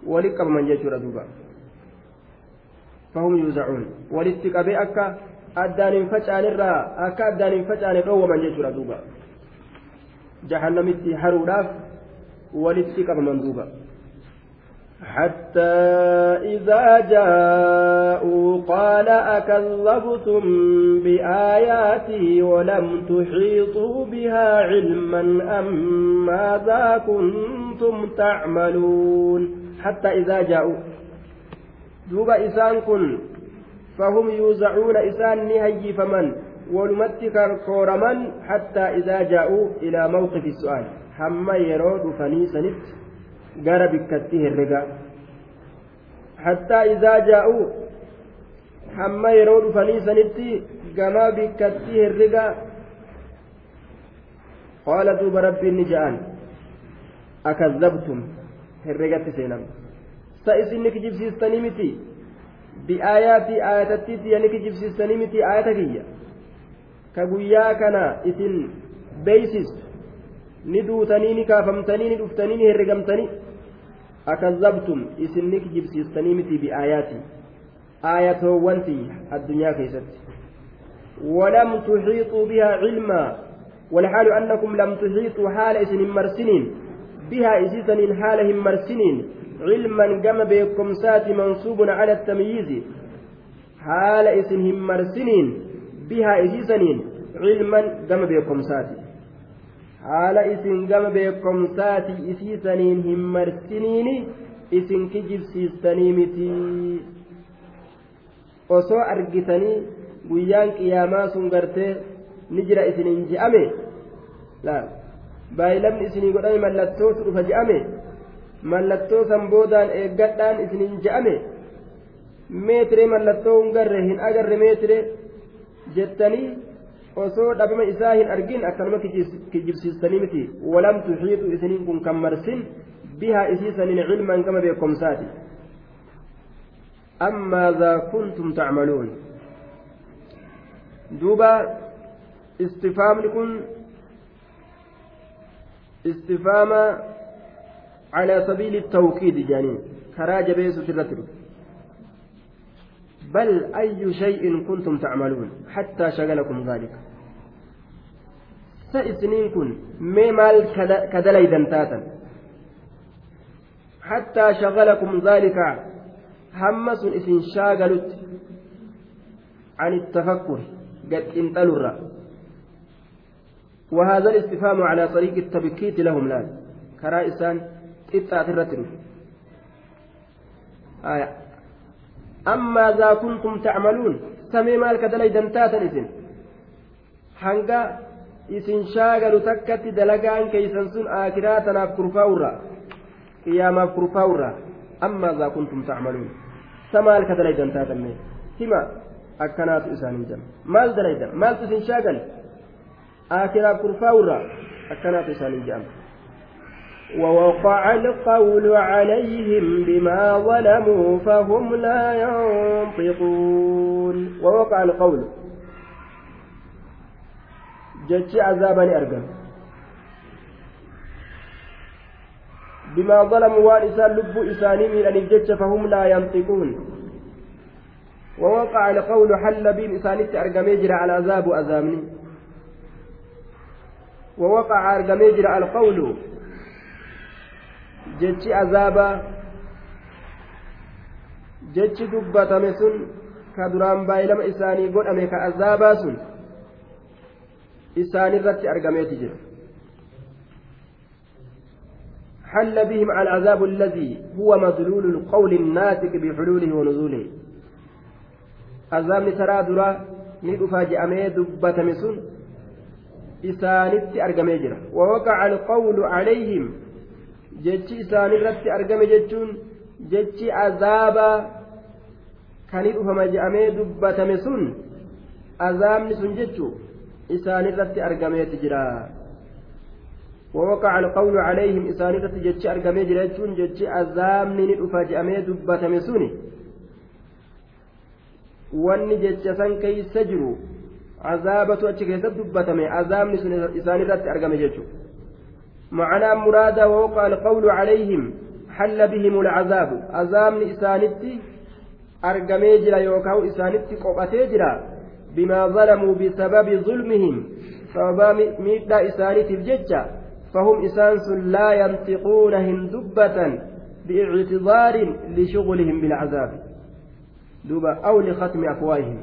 walitti qabaman jechuudha duuba fahum yuuzacuun walitti qabee akka addaan hin facaanirraa akka addaan hin facaane dhoowwaman jechuudha duuba jahannamitti haruudhaaf walitti qabaman duuba حتى إذا جاءوا قال أكذبتم بآياتي ولم تحيطوا بها علما أم ماذا كنتم تعملون حتى إذا جاءوا. دوب إسان كن فهم يوزعون إسان نهي فمن ولمتك كورمن حتى إذا جاءوا إلى موقف السؤال. حما يرود فنيسنت gara bikkatti herrega. Hattaa izaa jaa'uu hamma yeroo dhufanii sanitti gama bikkatti herrega. Qaala duuba rabbiin ni ja'an. Akazabtum herregatti seenam sa isin ni kijibsiistanii miti? Bi'aayaatii aayatattiitti yani kijibsiistanii miti aayata kiyya? Ka guyyaa kana isin beeysistu? Ni duutanii ni kaafamtanii ni dhuftanii ni herregamtanii akazabtum isin ni kijibsiistanii miti bi'aayaatii aayatoowwanti addunyaa keessatti ولم تحيطوا بها علما. والحال أنكم لم تحيطوا حال إسن مرسنين. بها إسيسن حالهم مرسنين. علما قم بكم سات منصوب على التمييز. حال إسن مرسنين. بها إسيسن علما قم بكم haala isin gama beekomsaati isiisaniin hin marsiniini isin kijibsiistanii miti. Osoo argitanii guyyaan qiyaamaa sun gartee ni jira isin isiniin ji'ame? Baay'ilamni isinii godhame mallattootu dhufa ji'ame? Mallattoo san boodaan eeggadhaan isin hin ji'ame? Meetire mallattoo hin garre hin agarre meetire? Jettanii osoo dhabama isaa hin argin akkanuma kijibsiistanii miti walam tuxiitu isiniin kun kan marsin bihaa isiisaniin cilman gama beekomsaati أماذا كنتم تعملون دوبا استفهام لكم استفهام على سبيل التوكيد جانين كراج بيس ترتب بل أي شيء كنتم تعملون حتى شغلكم ذلك سإسنين كن. مال كدلي دنتاتا. حتى شغلكم ذلك همس إسن شاغلت عن التفكر. قد انطلوا الرأي وهذا الاستفهام على طريق التبكيت لهم لا. كرائسان الرتل آية. أما ذا كنتم تعملون سمي مالك دلي دنتاتا إسن. hanga isin shaagalu takkatti dalagaan keeysan sun aakiraa tanaaf kurfaa'urra qiyaamaaf kurfaa'urra ammaa ذا kuntum tacmaluun samaal ka dalaydan taatamme hima akkanaatu isaanii jama maal dalaydan maaltu isin shaagal آخر كرفاورا أكنات سالي جام ووقع القول عليهم بما ظلموا فهم لا ينطقون ووقع القول جتش عذابا أرقم بما ظلموا وان لب إساني من أن فهم لا ينطقون. ووقع القول حل بهم إساني أرقم يجري على عذاب أزامني ووقع أرقمي جرى القول جتش عذابا jechi dubbatame sun ka duraan baay'ilama isaanii godhame ka azaabaa sun isaanirratti argameeti jira حل بهم العذاب الذي هو مدلول القول الناتج بحلوله ونزوله عذاب ترى درا ندفا جامي دبتم سن isaanitti argamee jira wawaqaca alqawlu calayhim jechi isaanirratti argame jechuun jechi azaabaa kani dhufama je'amee dubbatame sun azaabni sun jechu isaanirratti argameeti jira. ووقع القول عليهم إسانية جتش أرقمي جريتشون جتش أزامني ندفا جأمي دبة سوني. واني جتش سن كي سجروا azaabatu achi keessatti dubbatame azaabni sun isaan irratti argame jechuudha معنى مراد ووقع القول عليهم. حل بهم العذاب. عذاب إسانتي أرقمي جرا يوكاو إسانتي بما ظلموا بسبب ظلمهم. سبب ميدا إسانتي الججة فهم إسانس لا ينطقون هندبة بإعتذار لشغلهم بالعذاب. دوبا أو لختم أفواههم.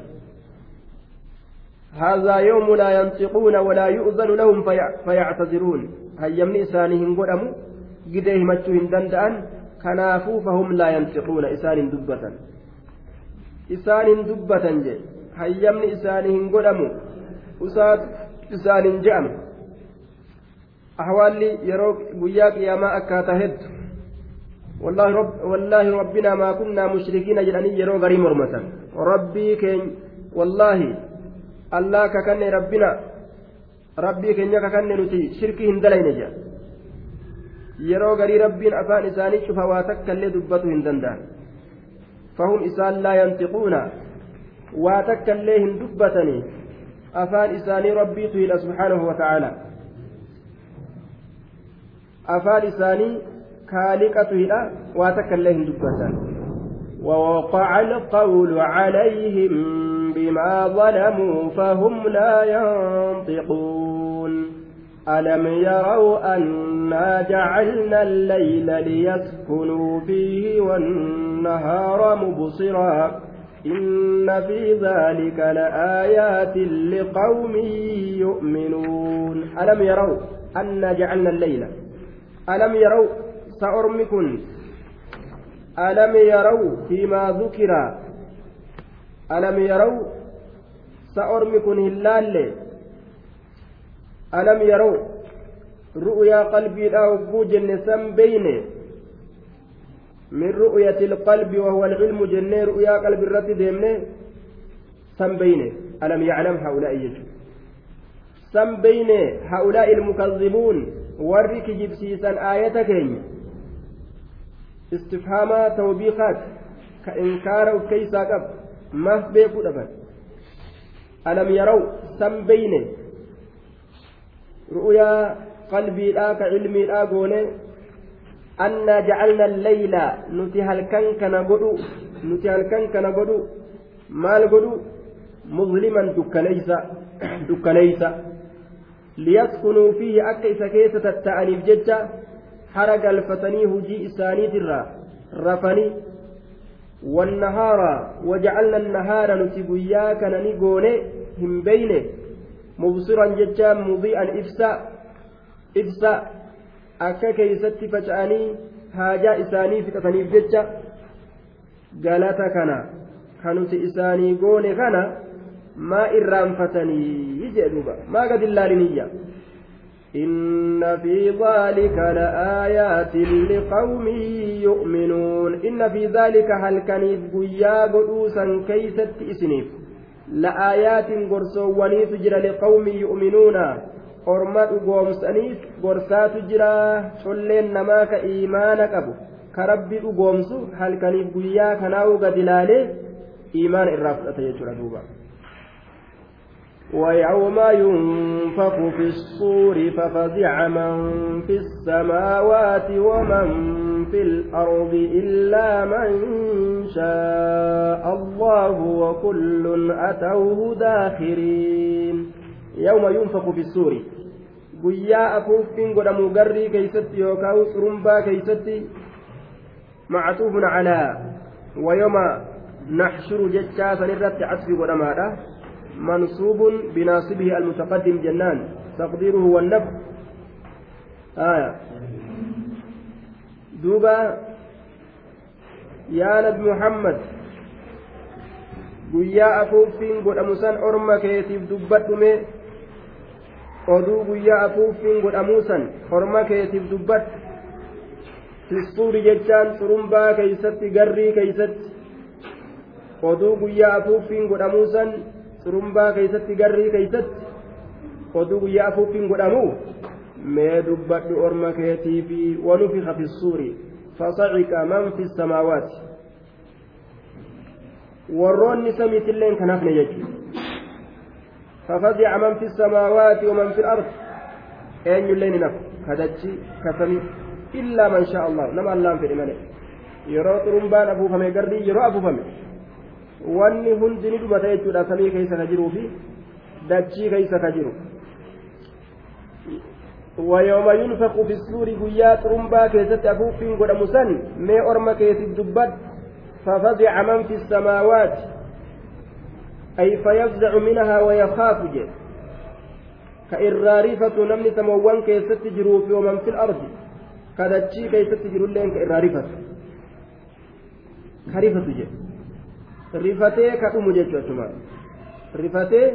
هذا يوم لا ينطقون ولا يؤذن لهم فيعتذرون. هيمني إسانهم قدموا؟ قد همتهم دندأن كنافوا فهم لا ينطقون إسان دبة. إسان دبة جي. إسانهم قدموا أساد إسان جأم أحوالي يروك قياك يا ما أكاتا هد والله رب والله ربنا ما كنا مشركين جلاني يرو غريم ربي كين والله allaa kakanne rabbina rabbii keenya kakanne nuti shirkii hin dalayne jedha yeroo garii rabbiin afaan isaanii cufa waa takka illee dubbatu hin danda'an fahum isaan laa yantiquuna dubbatanii afaan isaanii rabbiitu hidha subhaanahu wata'aalaa afaan isaanii kaaliqatu hidha waa takka illee hin dubbatan ووقع القول عليهم بما ظلموا فهم لا ينطقون ألم يروا أنا جعلنا الليل ليسكنوا فيه والنهار مبصرا إن في ذلك لآيات لقوم يؤمنون. ألم يروا أنا جعلنا الليل؟ ألم يروا سأرمكن ألم يروا فيما ذكر؟ ألم يروا سأرمكن هلال؟ ألم يروا رؤيا قلبي لا جن سم بين من رؤية القلب وهو العلم جن رؤيا قلب الرد ديمنه سم بين ألم يعلم هؤلاء يجب سم بين هؤلاء المكذبون ورك جبسيسا آية كين tawbiikaat ka inkaara of keeysaa qab maaf beekuu dhaban alam yaraw san beyne ru'uyaa qalbiidhaa ka cilmiidhaa goone alleyla nuti halkan kana godhu nuti halkan kana godhu maal godhu muzliman dukkaneysa dukkaneysa liyaskunuu fiihi akka isa keessa tatta'aniif jecha hara galfatanii hujii isaaniitirra rafanii والنهار وجعلنا النهار نتيجيا كان نيغوني هم بينه مبصرا ججا مضيئا إفسا إفسا akka keeysatti faca'anii haajaa isaanii fixataniif jecha galata kana kan nuti isaanii goone kana maa irraanfatanii jedhuuba maa gad illaaliniyya إن في ذلك لآيات لقوم يؤمنون إن في ذلك هل كان قيا قدوسا كيست إسنيف لآيات قرصواني تجرى لقوم يؤمنون orma dhugoomsaniif gorsaatu jira colleen namaa ka iimaana qabu ka rabbi dhugoomsu halkaniif guyyaa kanaa'u gad ilaalee iimaana irraa fudhata jechuudha duuba ويوم ينفخ في الصور ففزع من في السماوات ومن في الأرض إلا من شاء الله وكل أتوه داخرين يوم ينفخ في الصور guyyaa afuuffin godhamu garrii keeysatti yookaan xurumbaa keeysatti mactuufun calaa wayoma naxshuru jechaa san irratti casfi godhamaadha منصوب بناصبه المتقدم جنان تقديره والنفع آية دوبا يا نبي محمد guyyaa afuuffiin godhamu san orma keetiif dubbadhume oduu guyyaa afuuffiin godhamuu san orma keetiif dubbadhu fissuuri jechaan xurumbaa keeysatti garrii keeysatti oduu guyyaa afuuffiin godhamuu san xurumbaa keeysatti garrii keeysatti oduu guyyaa afuuffiin godhamu mee dubbadhu orma keetii fi wanufiqa fi suuri fasaciqa man fi samaawaati warroonni samiitilleen kan jechuudha ففزع من في السماوات ومن في الأرض. أين يلين نف؟ كدتشي كسمي إلا من شاء الله. نما الله في الإيمان يرى طرمبان أبو فمي قردي يرى أبو فمي. wanni hundi ni dhumata jechuudha samii keessa ka jiruu fi dachii keessa ka ويوم ينفق في السور قيات رمبا كيست أفوفين قد مسن. مي أرم كيس الدبت ففزع من في السماوات. أي فيفزع منها ويخاف جي كإرارفة نمني سموان كيست جروف ومن في الأرض كدتشي كيست جرو لين كإرارفة كريفة jechuudha achumaan rifatee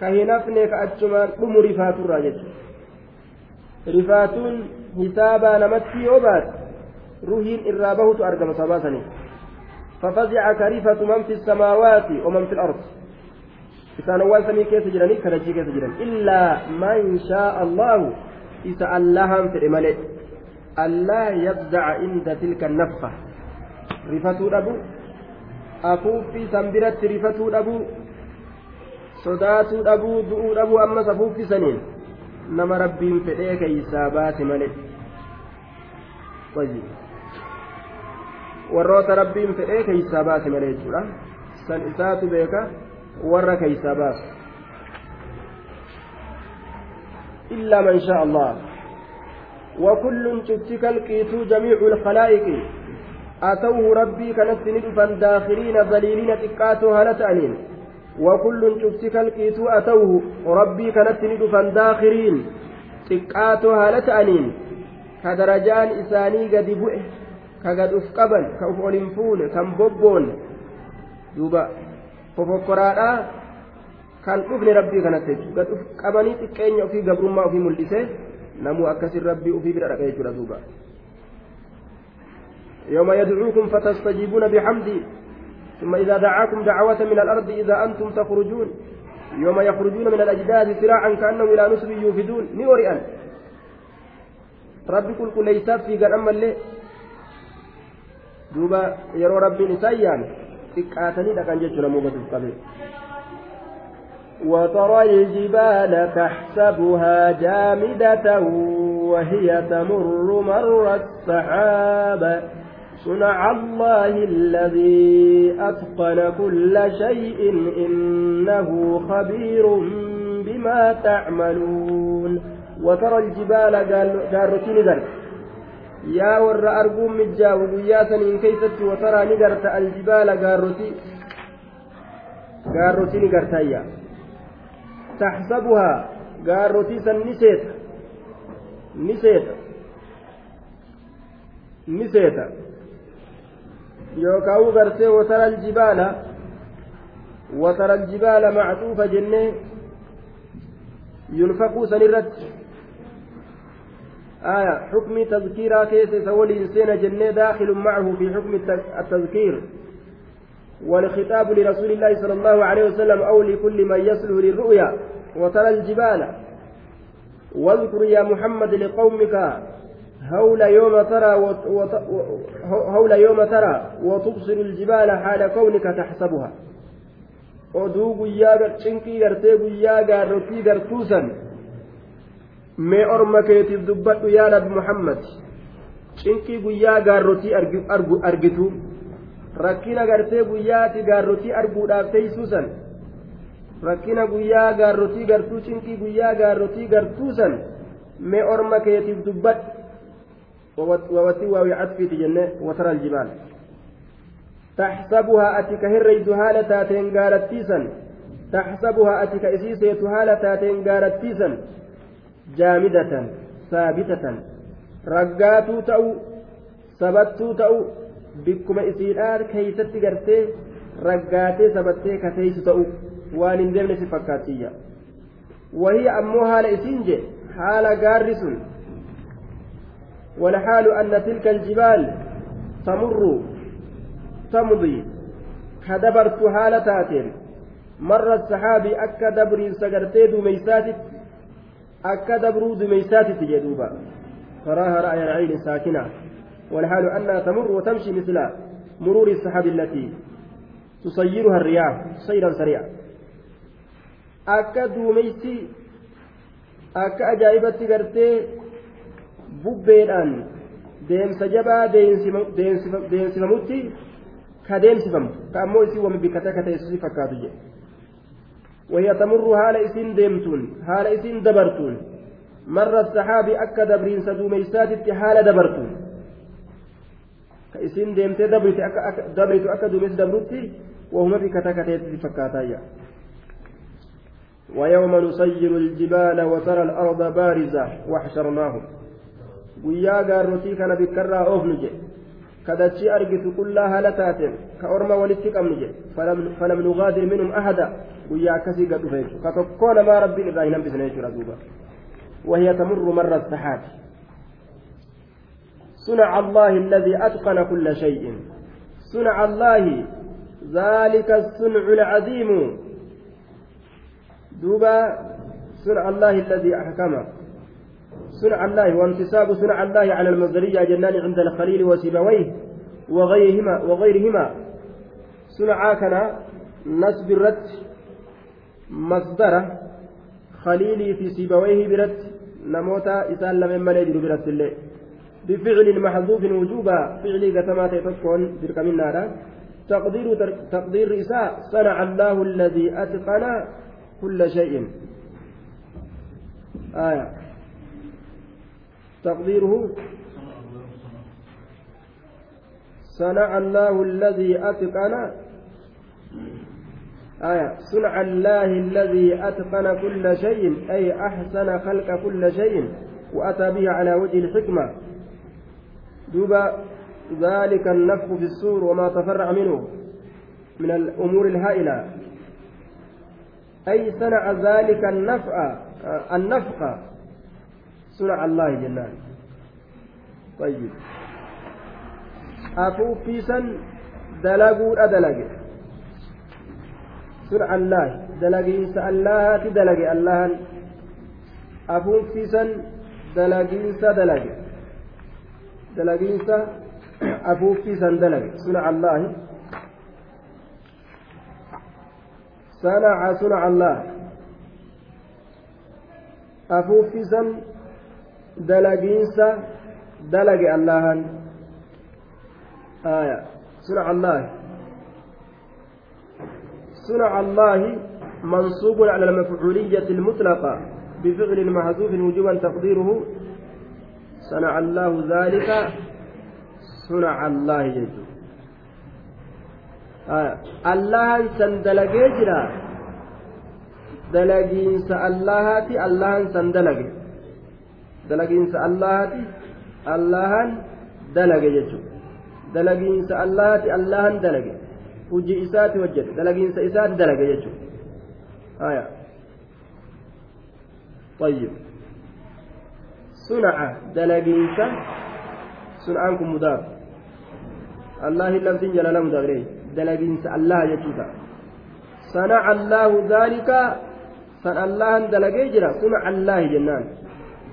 ka hin hafne ka achumaan dhumu rifaaturraa jechuudha rifaatuun hisaabaa namatti yoo baate ruhiin irraa bahutu argama sabaasanii ففزع كريفة من في السماوات ومن في الأرض isaan waan samii keessa jiranii kadachii keessa jiran illaa man shaa allahu isa allahan fedhe malee allaa yabdaca inda tilka naffa rifatuu dhabu afuuffii san biratti rifatuu dhabu sodaatuu dhabuu du'uu dhabuu ammas afuuffisaniin nama rabbiin fedhee keeysaa baase malee warroota rabbiin fedhee keeysaa baase malee jechuudha san isaatu beeka warra keeysaa baasu illaa man shaa allah. وكل شفتك القيت جميع الخلائق أتوه ربي كانت ندفا داخلين ذليلين تكاتو هلت أنين وكل شفتك القيت أتوه ربي كانت ندفا داخلين تكاتو هلت أنين كدرجان إساني قد بؤه كقد أفقبا كأف أولنفون كم بوبون دوبا ففكراء kan dhufne rabbii kanatti gad uf qabanii xiqqeenya ofii gabrummaa ofii mul'ise namuu akkasin rabbii ofii bira dhaqa jechuudha duuba. يوم يدعوكم فتستجيبون بحمدي ثم إذا دعاكم دعوة من الأرض إذا أنتم تخرجون يوم يخرجون من الأجداث سراعا كأنهم إلى نصب يوفدون نورئا ربي كل كل في قال اللي دوبا يرو ربي نسيان xiqqaatanii dhaqan jechuudha muubatuuf qabe وترى الجبال تحسبها جامدة وهي تمر مر السحاب صنع الله الذي أتقن كل شيء إنه خبير بما تعملون وترى الجبال قارتين ذلك يا ور أرجوم مجا وقيا سنين كيست وترى نقرت الجبال قارتي قارتي نقرتايا تحسبها قارتي سن نسيت نسيت نسيت يوكاو غرتي وترى الجبال وترى الجبال معطوفة جنة ينفقوا سنرت آية حكم تذكيرا كيس سولي إنسان جنة داخل معه في حكم التذكير. والخطاب لرسول الله صلى الله عليه وسلم أو لكل من يصله للرؤيا وترى الجبال. واذكر يا محمد لقومك هول يوم ترى. هول يوم ترى وتبصر الجبال حال كونك تحسبها. oduu guyyaa cinqii gartee guyyaa gaarrotii gartuusan mee orma keetiif dubbadhu yaa nabi muhammad cinqii guyyaa gaarrotii argitu rakkina gartee guyyaati gaarrotii arguudhaaf teeysuusan rakkina guyyaa gaarrotii gartuu cinqii guyyaa gaarrotii gartuusan mee orma keetiif dubbadhu ووتي واوي عطفي جنة وترى الجبال تحسبها أتك هريد هالة تاتين قالت تحسبها أتك إسيسيت هالة تاتين قالت جامدة ثابتة. رقاتو تأو سبتو تأو بكما إسيرار كيست قرتي رقاتي سبتي كتيس تأو. وان اندمن سفكاتية وهي أمو هالة إسينجي حال قارسون. والحال أن تلك الجبال تمر تمضي. كدبرت حالتات مر السحاب أكا دبر سقرتي دميسات أكا دبر دميسات تجدوبا تراها رأي العين ساكنة والحال أنها تمر وتمشي مثل مرور السحاب التي تصيرها الرياح سيرا سريعا أكا دوميسي أكا أجائبتي قرتي bubbeedhaan deemsa jabaa deemsifamutti ka deemsifamu. Ka ammoo isii wama bikata ka ta'e fakkaatu jedhe وهي تمر حال إسين ديمتون حال إسين دبرتون. مر السحاب أكا دبرين سدوميسات حال دبرتون. كإسين ديمتي دبرت أكا دبرت أكا دوميس دبرتي وهما في كتاكتي فكاتايا ويوم نسير الجبال وترى الأرض بارزة وحشرناهم. guyyaa gaarrotii kana bikkarraa oofnu jedhe ka orma walitti qabnu jedhe falam nugaadir minhum ahada guyyaa akkasii gad dhufe jechuudha ka tokkoo namaa rabbiin irraa hin hambisne jechuudha duuba وهي تمر مر السحاب صنع الله الذي أتقن كل شيء صنع الله ذلك الصنع العظيم دوبا صنع الله الذي أحكمه صنع الله وانتساب صنع الله على المصدرية جنان عند الخليل وسيبويه وغيرهما وغيرهما. صنعا كان نسب الرد مصدره خليلي في سيبويه برد. نموتا إسال لمن من يجر برد الله بفعل محذوف وجوبا. فعلي قتما تكون تلك من نارا. تقدير تقدير إساء صنع الله الذي أتقن كل شيء. آية. تقديره؟ صنع الله الذي أتقن آية. صنع الله الذي أتقن كل شيء أي أحسن خلق كل شيء وأتى به على وجه الحكمة. دوبا ذلك النفخ في السور وما تفرع منه من الأمور الهائلة. أي صنع ذلك النفع النفخ. صنع الله جنان. طيب. أفوفيسا دلقوا أدلق. صنع الله دلقينس الله تدلق الله. أفوفيسا دلقينس دلق. دلقينس أفوفيسا دلق. صنع الله. صنع صنع الله. أفوفيسا dalagiinsa dalage allahan. آية صنع الله صنع الله منصوب على المفعولية المطلقة بفعل محذوف وجوبا تقديره صنع الله ذلك صنع الله جل آية الله سندلقي جرا دلقين سألهاتي الله سندلقي dalagiinsa allahaati allahan dalage jechuudha dalagiinsa allahaati allahan dalage hujii isaati hojjete dalagiinsa isaati dalage jechuudha haya طيب صنع دلقينسا صنعان كن مضاف الله لم تنجل مضاف إليه دلقينسا الله يجوتا صنع الله ذلك صنع الله دلقي جرا صنع الله جنان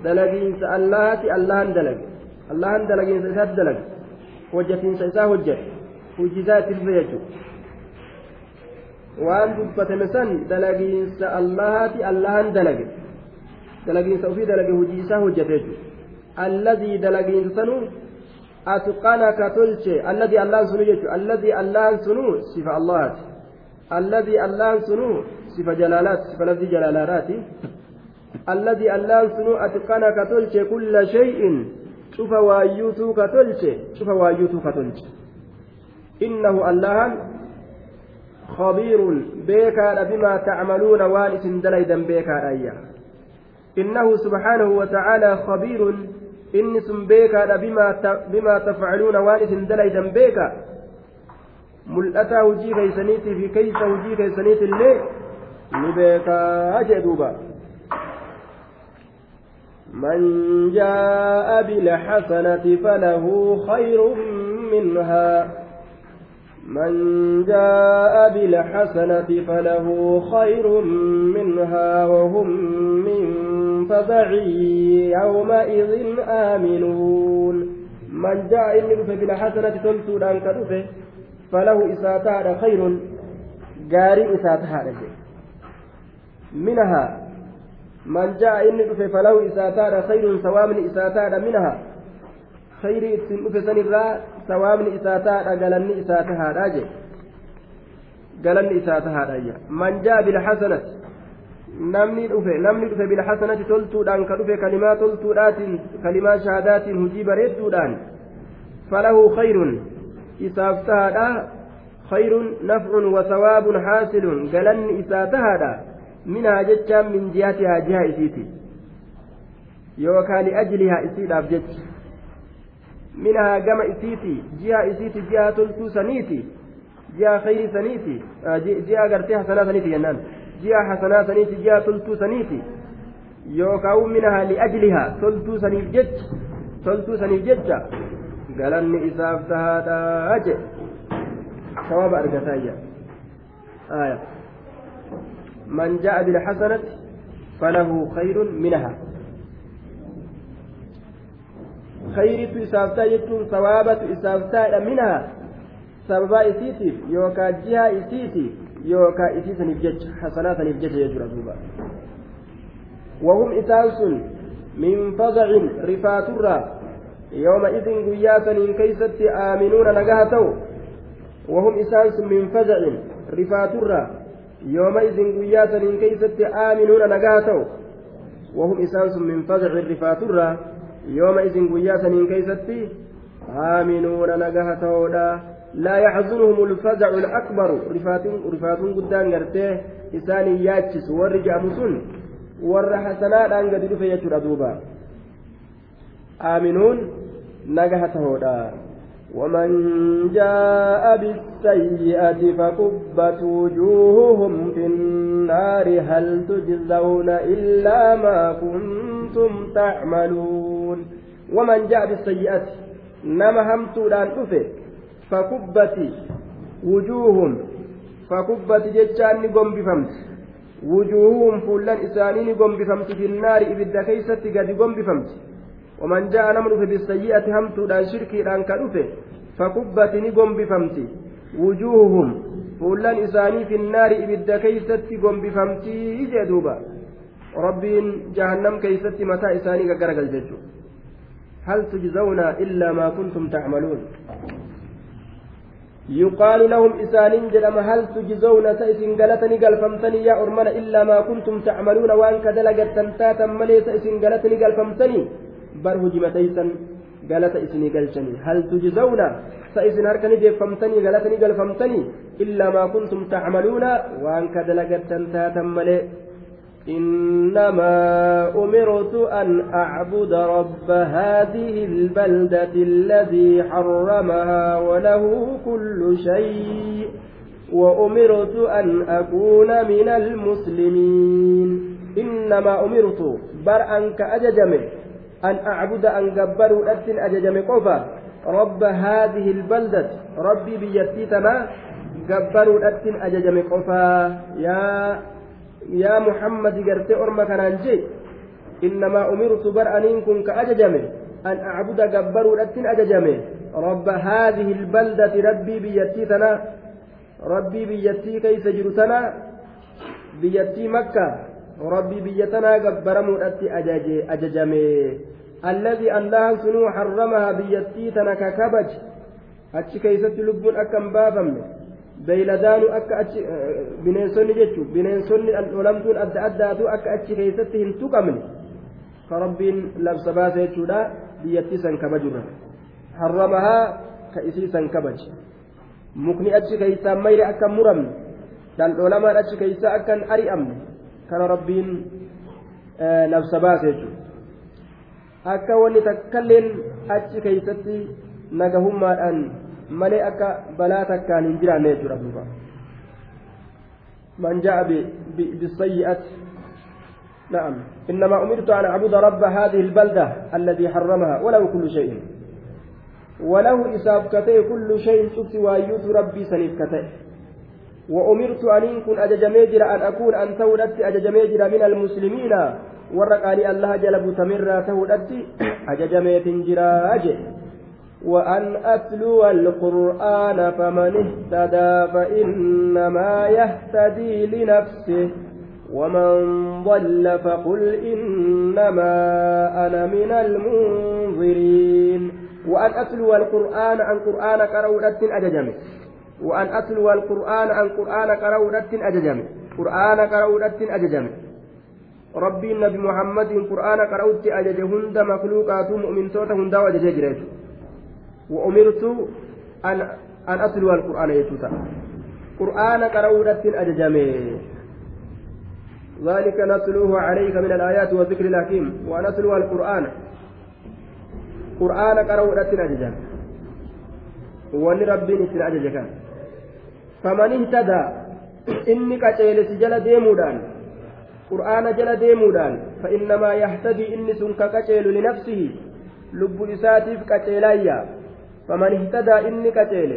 dalagiinsa allahaati allahan dalage allahan dalagiinsa isaatti dalage hojjatiinsa isaa hojjate hujisaa itti dhufe jechuudha waan dubbatame san dalagiinsa allahaati allahan dalage dalagiinsa ofii dalage hujii isaa hojjate jechuudha alladii dalagiinsa sanuu atqana ka tolche alladii allahan sunuu jechuudha alladii allahan sunuu sifa allahaati alladii allahan sunuu sifa jalaalaati sifa lafdii jalaalaadhaati الذي الله سنو أتقن كتلش كل شيء. شوف وأيوتو كتلش شوف وأيوتو كتلش إنه الله خبير بيكا بما تعملون وانس دليدا بيكا أيا. إنه سبحانه وتعالى خبير. إنس بيكا بما بما تفعلون وانس دليدا بيكا. ملأتا وجي كيسنيتي في كيس وجي كيسنيتي الليل. نبيكا أجدوبا. من جاء بالحسنة فله خير منها. من جاء بالحسنة فله خير منها وهم من فزع يومئذ آمنون. من جاء إنه بالحسنة تلتون أنك فله إساتها خير. جاري إساتها منها من جاء إني دفه فله إساتان خير سوامن إساتان منها خير إتسن دفه سنرا سوامن إساتان قلن إساتها راجع قلن إساتها راجع من جاء بالحسنة namni dhufe namni dhufe bilhasanati toltuudhaan ka dhufe kalimaa toltuudhaatiin kalimaa shahaadaatiin hujii bareedduudhaan falahu khayrun isaaf tahaadha khayrun nafcun wa sawaabun haasilun galanni isaa tahaadha minhaa jechaan min jihatihaa jiha isiiti yookaan liajlihaa isiidhaaf jecha minhaa gama isiiti jiha isiiti jiha toltuu saniiti jiha khayri saniiti jiha gartee hasanaa saniiti jennaan jiha hasanaa saniiti jiha toltuu saniiti yookaan minhaa liajlihaa toltuu saniif jecha toltuu saniif jecha galanni isaaf tahaadhaa jedhe sawaaba argataa iyya من جاء بالحسنة فله خير منها. خيرت إسافتا يتون ثوابة إسافتا منها. سببا إسيتيف يوكا جهة إسيتيف يوكا إسيسا نفجج حسنات نفجج يجرى دوبا. وهم إساس من فزع رفات الرّ يومئذ قياسا كيست آمنون نجاهتو وهم إسانس من فزع الرّ يومئذ قياسا كيست آمنون نجاهتو وهم إسانس من فزع رفات الرّ يومئذ قياسا كيست آمنون نجاهتو لا يحزنهم الفزع الأكبر. رفات رفات قدام غرتيه إساني ياتشس ورجع مسن. أن قد دفع دوبا آمنون نجهته ومن جاء بالسيئة فكبت وجوههم في النار هل تجزون إلا ما كنتم تعملون ومن جاء بالسيئة نما همتودان أفه فكبت وجوههم فكبت جتان نقوم بفمت وجوههم فلان إسانين نقوم بفمت في النار إبدا كيست قد قوم بفمت ومن جاء نمن بالسيئة همتودان شركيدان كدفه فكبت نقوم بفمت وجوههم فلان إساني في النار إبدا كيست قوم بفمتي جدوبا ربين جهنم كيست متى إساني قرقل ججو هل تجزون إلا ما كنتم تعملون؟ يقال لهم إسانين جلم هل تجزون تأسين قلتني قلفمتني يا أرمنا إلا ما كنتم تعملون وأن كدلقت تنتاتا ملي تأسين قلتني قلفمتني بره جمتيسا قالت إسني قلشني هل تجزون سإسن هركني جفمتني قالتني قلفمتني إلا ما كنتم تعملون وأن كدلقت تنتاتا ملي إنما أمرت أن أعبد رب هذه البلدة الذي حرمها وله كل شيء وأمرت أن أكون من المسلمين إنما أمرت بر أنك أججمه أن أعبد أن جبر أتن أججم قفا رب هذه البلدة ربي بيتيتنا جبر أتن أججم قفا يا kanaan jee innamaa umirtu bar aniin kun ka ajajame an acbuda gabbaruudhattin ajajame rabba haadihi ilbaldati rabbii biyyattii tana rabbii biyyattii keeysa jiru tana biyyattii makka sunuu harramaha biyyattii tana ka kabaj achi keeysatti lubbuun akka hin baafamne beeyladaanu akka achi bineensonni jechuun bineensonni dhandholamtuun adda addaatu akka achi keessatti hin tuqamne ka rabbiin labsa baase jechuudha biyyattii san kabajurra harramahaa ka isii san kabaje mukni achi keessaa mayre akka muramne dhandholamaan achi keessaa akka hin ari'amne kana rabbiin labsa baase jechuudha akka wanni takkalleen achi keessatti nagahummaadhaan. malee akka balaa takkaan hin jiraanne jechuudha duuba man jaa'a bisayyi'ati نعم إنما أمرت أن أعبد رب هذه البلدة الذي حرمها وله كل شيء وله إساف كتئ كل شيء شفت وأيوت ربي سنيف كتئ وأمرت أن كن أججميجر أن أكون أن تولدت أججميجر من المسلمين. ورقالي الله جلب تمر تولدت أججميت جرا أجل وأن أتلو القرآن فمن اهتدى فإنما يهتدي لنفسه. ومن ضل فقل إنما أنا من المنظرين. وأن أتلو القرآن عن قرآن كرودة أججم وأن أتلو القرآن عن قرآن كرودة أججم. قرآن كرودة أججم. ربي النبي محمد قرآن كرودة أجج هند مخلوقات مؤمن صوت هند وجج وأمرت أن أن أتلو القرآن يتوتا. قرآن قرأودة أججمي ذلك نتلوه عليك من الآيات والذكر الحكيم. ونتلو القرآن. قرآن قرأودة فمن اهتدى إني كتيلس جل ديمودان قرآن جل ديمودان فإنما يهتدي إني سنك كتيل لنفسه لب إساتيف كتيلايا فمن اهتدى إني كتيل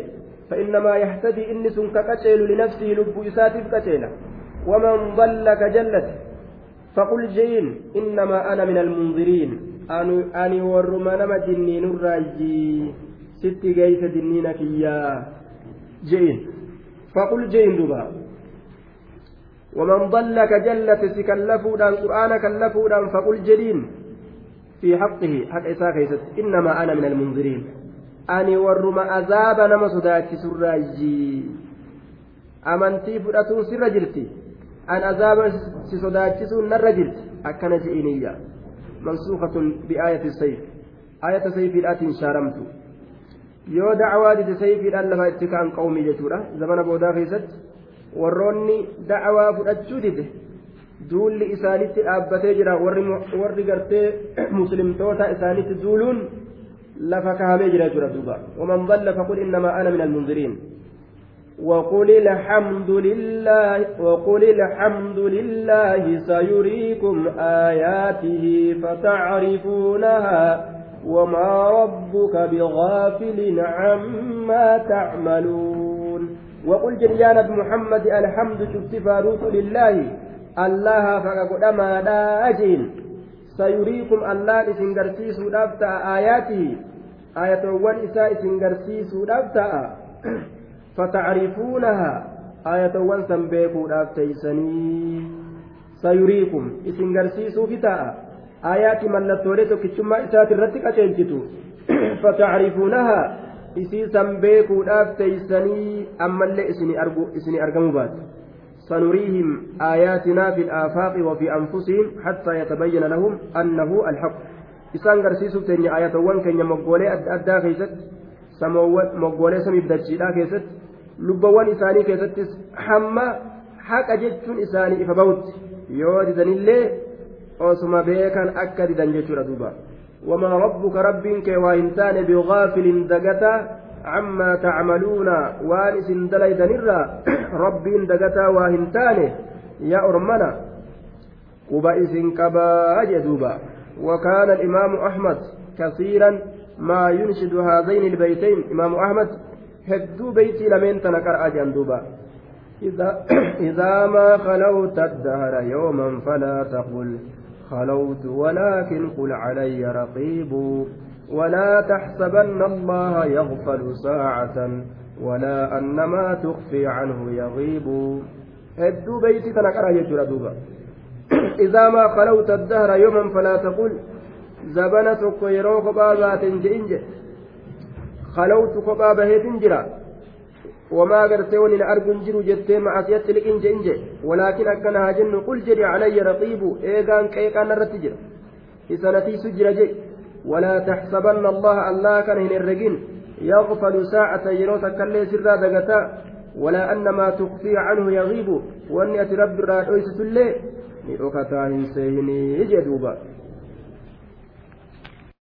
فإنما يهتدي إني سنك كتيل لنفسه لب إساتف كتيلة ومن ضل كجلت فقل جين إنما أنا من المنذرين أني ورما نما جنين الراجي ست جيس دنينك يا جين فقل جين دبا ومن ضل كجلت سكلفودا القرآن كلفودا فقل جدين في حقه حق إساء إنما أنا من المنذرين أني ورما أذاب نما صداتي سراجي amantii fudhatuun sirra jirti an azaaba si sodaachisuun narra jirti akkana je'iniyya mansuukatun bi'aayati sayf ayata sayfiidhaatiin shaaramtu yoo dacwaa dide sayfiidhaan lafa itti ka'an qawmii jechuudha zamana boodaa keessatti warroonni dacwaa fudhachuu dide duulli isaanitti dhaabbatee jira warri gartee muslimtoota isaanitti duuluun lafa kahamee jira jechuudha duuba waman dalla faqul innamaa ana min almunziriin وقل الحمد لله وقل الحمد لله سيريكم آياته فتعرفونها وما ربك بغافل عما تعملون وقل جريان محمد الحمد شفت فاروت لله الله فقد ما داجين سيريكم الله إسنجرسيس دفتا آياته آية وان إساء إسنجرسيس دفتا فتعرفونها آية وانسان بيكو تيسني سيريكم إسن قرسيسو فتاء آيات إسات الرتك أتنجتو فتعرفونها. إسيسا بيكو تيسني أما اللي إسني أرجو إسني أرجموا بات. سنريهم آياتنا في الآفاق وفي أنفسهم حتى يتبين لهم أنه الحق. إسان قرسيسو تني آيات وان كان يمقولي أدى خيست moggoolee samiif dachiidhaa keessatti lubbawwan isaanii keessattis hamma haqa jechuun isaanii ifa bahutti yoo didanillee osuma beekan akka didan jechuudha duuba. Wamaa rabbuka rabbiin kee waa hin taane bigaafilin dagataa عما تعملون وان اسن دليدنرا ربين دغتا واهن تاني يا أرمنا وبئس كبا جدوبا وكان الإمام أحمد كثيرا ما ينشد هذين البيتين إمام أحمد هدو بيتي لمن تنكر أجان دوبا إذا, إذا ما خلوت الدهر يوما فلا تقل خلوت ولكن قل علي رقيب. ولا تحسبن الله يغفل ساعة ولا أن ما تخفي عنه يغيب. هدو بيتي تنكر أجان دوبا. إذا ما خلوت الدهر يوما فلا تقل. zabana tokko yeroo kophaa baateen je'in jedhe na arguun jiru jettee macasiyatti liqin je'in jedhe walaakin akkana haa jennu qul jedhi calayya raqiibu eegaan qeeqaan irratti jira isanatiisu jira jedhe ولا تحسبن الله الله كان هنرجين يغفل ساعة يروت كله سرا دغتا ولا أن ما تخفي عنه يغيب وأن يترب الرادويس تلي نيوكتا هنسيني جدوبا